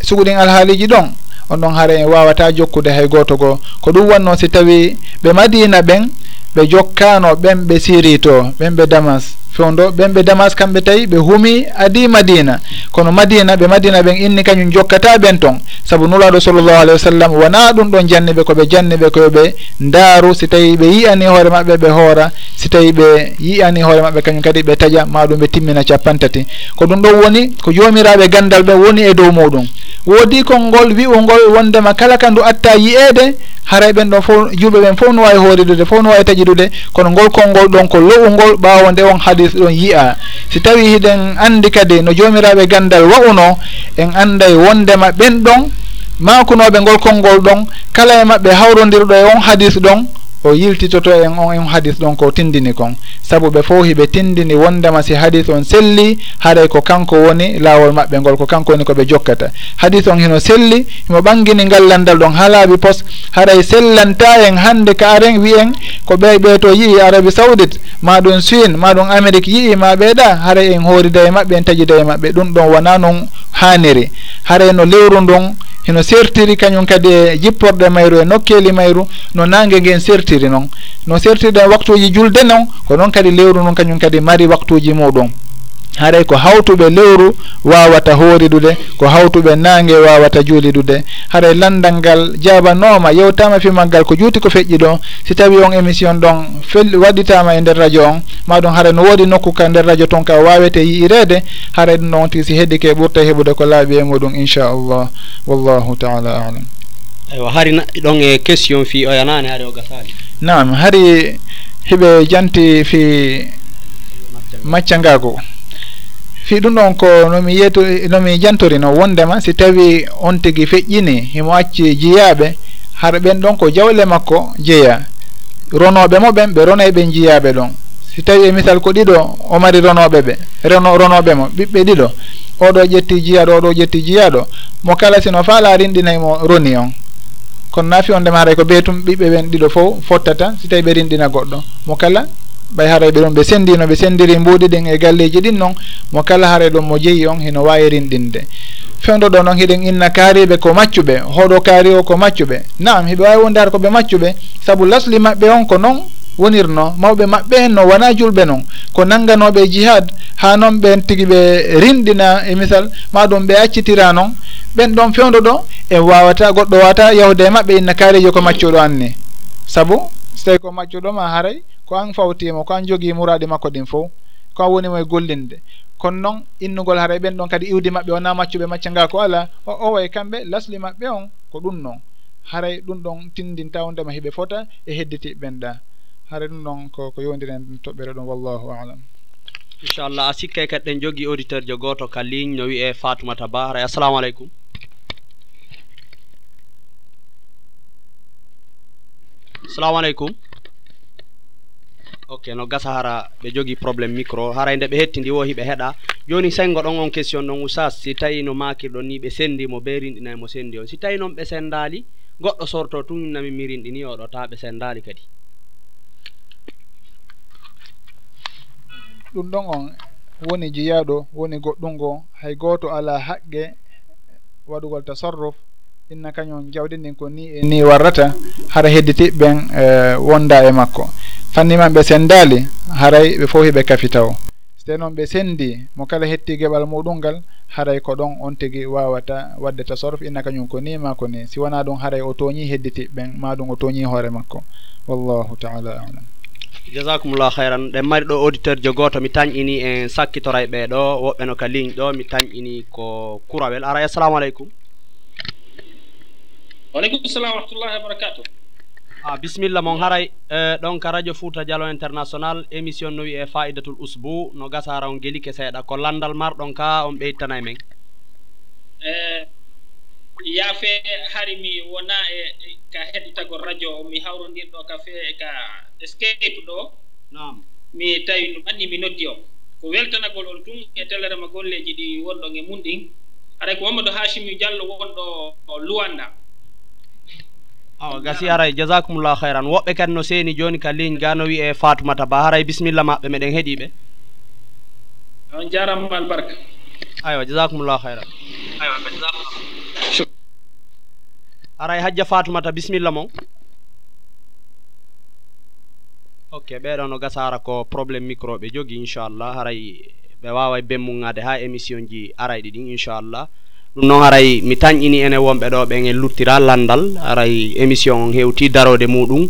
suguɗin alhaaliji ɗon on ɗon hara en e wawata jokkude hay goto goo ko ɗum wonno si tawi ɓe madina ɓen ɓe jokkano ɓen ɓe siri to ɓen ɓe damas. fewdo ɓen ɓe damas kamɓe tawi ɓe humi adi madina. Kono madina ɓe madina ɓen inni kañum jokkata ɓen ton. Saabu nulaɗo sallllahu alayhi wa sallam wona ɗum ɗon janniɓe koɓe janniɓe koyeɓe ndaaru si tawi ɓe yiyani hoore maɓɓe ɓe hoora. Si tawi ɓe yiyani hoore maɓɓe kañum kadi ɓe taƴa maɗum ɓe timmina capantati ko ɗum ɗon woni ko jomiraɓe gandal ɓe woni e dow muɗum. Woodi konngol wi'ungol wondema kala ka ndu atta yi'eede haray ɓen ɗon fof julɓe ɓen fof no wawi hooridude fof no wawi taƴidude. Kono ngol konngol ɗon ko lowungol ɓawo nde on haadi hadis ɗon yi'a. Si tawi hiɗen andi kadi no jomiraɓe gandal wa'uno en anday wondema ɓen ɗon makunoɓe ngol konngol ɗon kala e maɓɓe hawrodirɗo e on hadis ɗon o yiltitoto en on en hadis ɗon ko tindini kon. Sabu ɓe fof hiɓe tindini wondema si hadis on selli haɗay ko kanko woni laawol maɓɓe ngol ko kanko woni ko ɓe jokkata. Hadis on hino selli himo ɓangini ngallandal ɗon ha laaɓi pos haɗay e sellanta en hannde ka aren wiyen ko ɓey ɓe to yii arabi saudite ma ɗum suine ma ɗum amérique yii ma ɓeeɗa haray en hoorida e maɓɓe en tajida e maɓɓe ɗum ɗon wona noon haaniri haray no lewru ndun eno sertiri kañum kadi e jipporɗe mayru e nokkeli mayru no nangue nguen sertiri noon no sertiri ɗen waktuji julde noon ko noon kadi lewru noon kañum kadi mari waktuji muɗum. haray ko hawtuɓe lewru wawata hooridude ko hawtuɓe nangue wawata juulidude. Haray e landal ngal jabanoma yewtama fimal ngal ko juuti ko feƴƴi ɗo si tawi on émission ɗon fel waɗitama e nder radio on maɗum haara no woodi nokku ka nder radio ton ka wawete yiirede haara e ɗum noon tigi si heddi ke e ɓurta heɓude ko laaɓi e muɗum inchallah. Wallahu taala alam. Eywa hari naɗɗi ɗon e question fi oyanani haari o gasani nam hari heɓe janti fi macca ngago fi ɗum ɗon ko nomi yeeto nomi jantorino wondema si tawi on tigi feƴƴini himo acci jeeyaɓe hara ɓen ɗon ko jawle makko jeeya. Ronoɓe mo ɓen ɓe ronay ɓe jeeyaɓe ɗon. Si tawi e misal ko ɗiɗo o mari ronoɓe ɓe reno ronoɓe mo ɓiɓɓe ɗiɗo. Oɗo ƴetti jiyaɗo oɗo ƴetti jiyaɗo mo kala sino faala rinɗinaymo roni on. Kono naafi on ndemaray ko ɓe tum ɓiɓɓe ɓen ɗiɗo fof fottata si tawi ɓe rinɗina goɗɗo. Mo kala ɓay haray ɓe ɗon ɓe sendino ɓe sendiri mbuuɗi ɗin e galleji ɗin noon mo kala hare ɗon mo jeyi on hino waawi rinɗinde fewdo ɗo noon hiɗen inna kaariɓe ko maccuɓe hoɗo kaari o ko maccuɓe. Naam hiɓe wawi wonde har koɓe maccuɓe saabu lasli maɓɓe on ko noon wonirno mawɓe maɓɓe hen no wona julɓe noon ko nangganoɓe jihad ha noon ɓen tigui ɓe rinɗina e misal maɗum ɓe accitira noon ɓen ɗon fewdo ɗo e wawata goɗɗo wawata yahude e maɓɓe inna kaarijo ko maccuɗo anni saabu so tawi ko maccuɗoma haray ko an fawtima ko an jogui muraɗe makko ɗin fof ko an wonimo e gollinde. Kono noon innugol haray ɓen ɗon kadi iwdi maɓɓe wona maccuɓe macca nga ko ala o owoye kamɓe lasli maɓɓe on ko ɗum noon. Haray ɗum ɗon tindinta wondema hiɓe fota e hedditiɓeɓen ɗa haray ɗum ɗon ko ko yowdiren toɓɓere ɗum wallahu alam. Inchallah a sikkay e kadi ɗen jogui auditeur jo goto ka ligne no wiye fatoumata ba. Haray assalamu aleykum. salamu aleykum ok no gasa hara ɓe jogii probléme micro. Haray nde ɓe hettindi wo hiɓe heɗa. Joni sengo ɗon on question ɗon usas si tawi no makirɗon ni ɓe sendimo ɓe rinɗinayi mo senndi on si tawi noon ɓe sendali goɗɗo sorto tumnami mi rinɗini oɗo ta ɓe sendali kadi. Ɗum ɗon on woni jeyaɗo woni goɗɗungo hay goto ala haqqe waɗugol tasarruf inna kañum jawɗi ndin ko ni e ni warrata hara hedditi ɓen e, wonda e makko. Fanni man ɓe senndali haray ɓe fof hiɓe kafita o so tawi noon ɓe sendi mo kala hetti geɓal muɗum ngal haray ko ɗon on tigi wawata wadde tasarof inna kañum ko ni ma ko ni. Si wona ɗum haray o tooñi hedditi ɓen ma ɗum o tooñi hoore makko. Wallahu taala alam. Jasakumullah hayran ɗen mari ɗo auditeur jo goto mi tañƴini en sakkitoray ɓe ɗo woɓɓe no ka ligne ɗo mi tañƴini ko kurawel aray assalamu aleykum. waleykum salam warahmatullahi wabarakatuh a bisimilla mon haray e, ɗon ka radio fouta dialo international émission no wiye faidatul usbou no gasara on geli ke seeɗa ko landal marɗon ka on ɓeyttana e men. E, yaafe hari mi wona e, e ka heɗitago radio mi hawrodirɗo ka fe ka escape ɗo. Nam mi tawi ɗum anni mi noddi o ko weltanagol on tun e tellerema golleji ɗi wonɗon e mum ɗin. Aɗa ko mamadou hachimi diallo wonɗo luwanda awa gasi aray jasakumllahu hayran woɓɓe kadi no seeni jooni ka ligne ga no wiye fatoumata ba. Haray bisimilla maɓɓe meɗen heeɗiɓe on jarama albarka. Aywa jasakumllahu hayran aray hajja fatoumata bisimilla mon ok ɓeɗo no gasara ko probléme micro ɓe jogi inchallah haray ɓe wawa bemmugade ha émission ji arayɗi ɗin inchallah ɗum noon haray mi tañƴini ene wonɓe ɗo ɓen en luttira landal. Haray émission on hewti darode muɗum.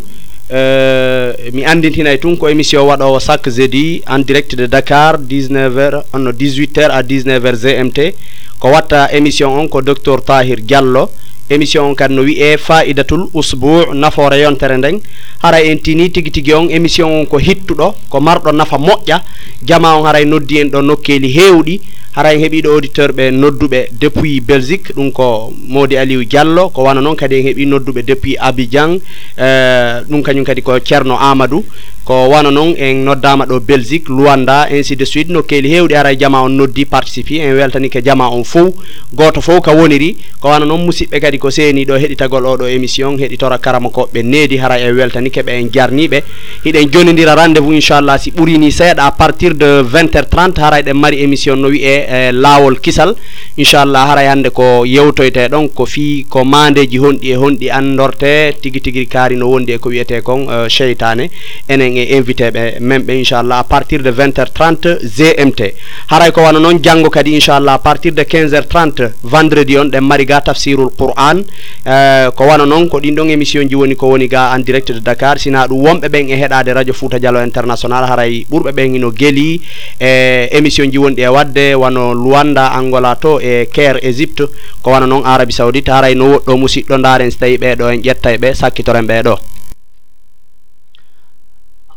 Eh, mi andintinay tun ko émission waɗowo chaque jeudi en direct de dakar 19 heures onno 18 heures à 19 heures gmt ko watta émission on ko docteur tahir diallo. Émission on kadi no wiye faidatul usbou nafoore yontere nden. Hara en tini tigi tigi on émission on ko hittuɗo ko marɗo nafa moƴƴa. Jama on haray noddi en ɗo nokkeli hewɗi. haray heeɓiɗo auditeur ɓe nodduɓe depuis belgique ɗum ko modi aliou diallo ko wana noon kadi en heeɓi nodduɓe depuis abidjan. Eh, ɗum kañum kadi ko ceerno amadou ko wana noon en noddama ɗo belgique luwanda ainsi de suite. Nokkeeli hewɗi haray jama on noddi participe en weltani ke jama on fof goto fof ka woniri ko wana noon musidɓe kadi ko seeni ɗo heɗitagol oɗo émission heɗitora karama koɓe needi haray en weltani keɓe en jarniɓe hiɗen jonidira rendez vous inchallah si ɓurini seeɗa à partir de 20 heures 30 haray ɗen mari émission no wiye e laawol kisal inchallah haray hannde ko yewtoyte. Ɗon ko fii ko mandeji honɗi e honɗi anndorte tigi tigi kaari no wondi e ko wiyete kon e, cheytane enen e invité ɓe men ɓe inchallah à partir de 20 heures 30 gmt haray ko wana noon janngo kadi inchallah à partir de 15 heures 30 vendredi on ɗen mari ga tafsirul qouran e, ko wana noon ko ɗin ɗon émission ji woni ko woni ga en direct de dakar. Sina ɗum wonɓe ɓen e heɗade radio fouta dialo international. Haray ɓurɓe ɓen ino geeli e émission ji wonɗi e wadde. Wano wano luwanda angola to e caire égypte ko wana noon arabie saoudite haray no woɗɗo musidɗo daren so tawi ɓeɗo en ƴetta e ɓe sakkitoren ɓeɗo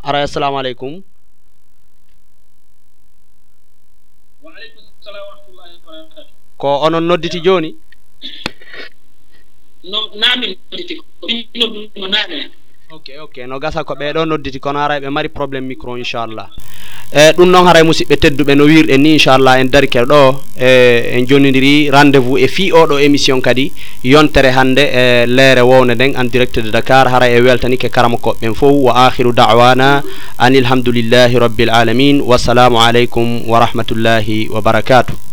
aray assalamu aleykum. Ko onon nodditi joni no naami nodditi ko min noddimo naane ok ok. No gasa ko ɓeɗo nodditi kono haray ɓe mari probléme micro inchallah. E ɗum noon haray musidɓe tedduɓe no wirɗen ni inchallah en dari keɗo ɗo. E en jonidiri rendez vous e fi oɗo émission kadi yontere hannde e leere wowne nden en direct de dakar haray e weltanike karama koɓɓen fof. Wa akhiru dawana an ilhamdoulillahi rabbil alamin. Wassalamu aleykum wa rahmatullahi wa barakatuh.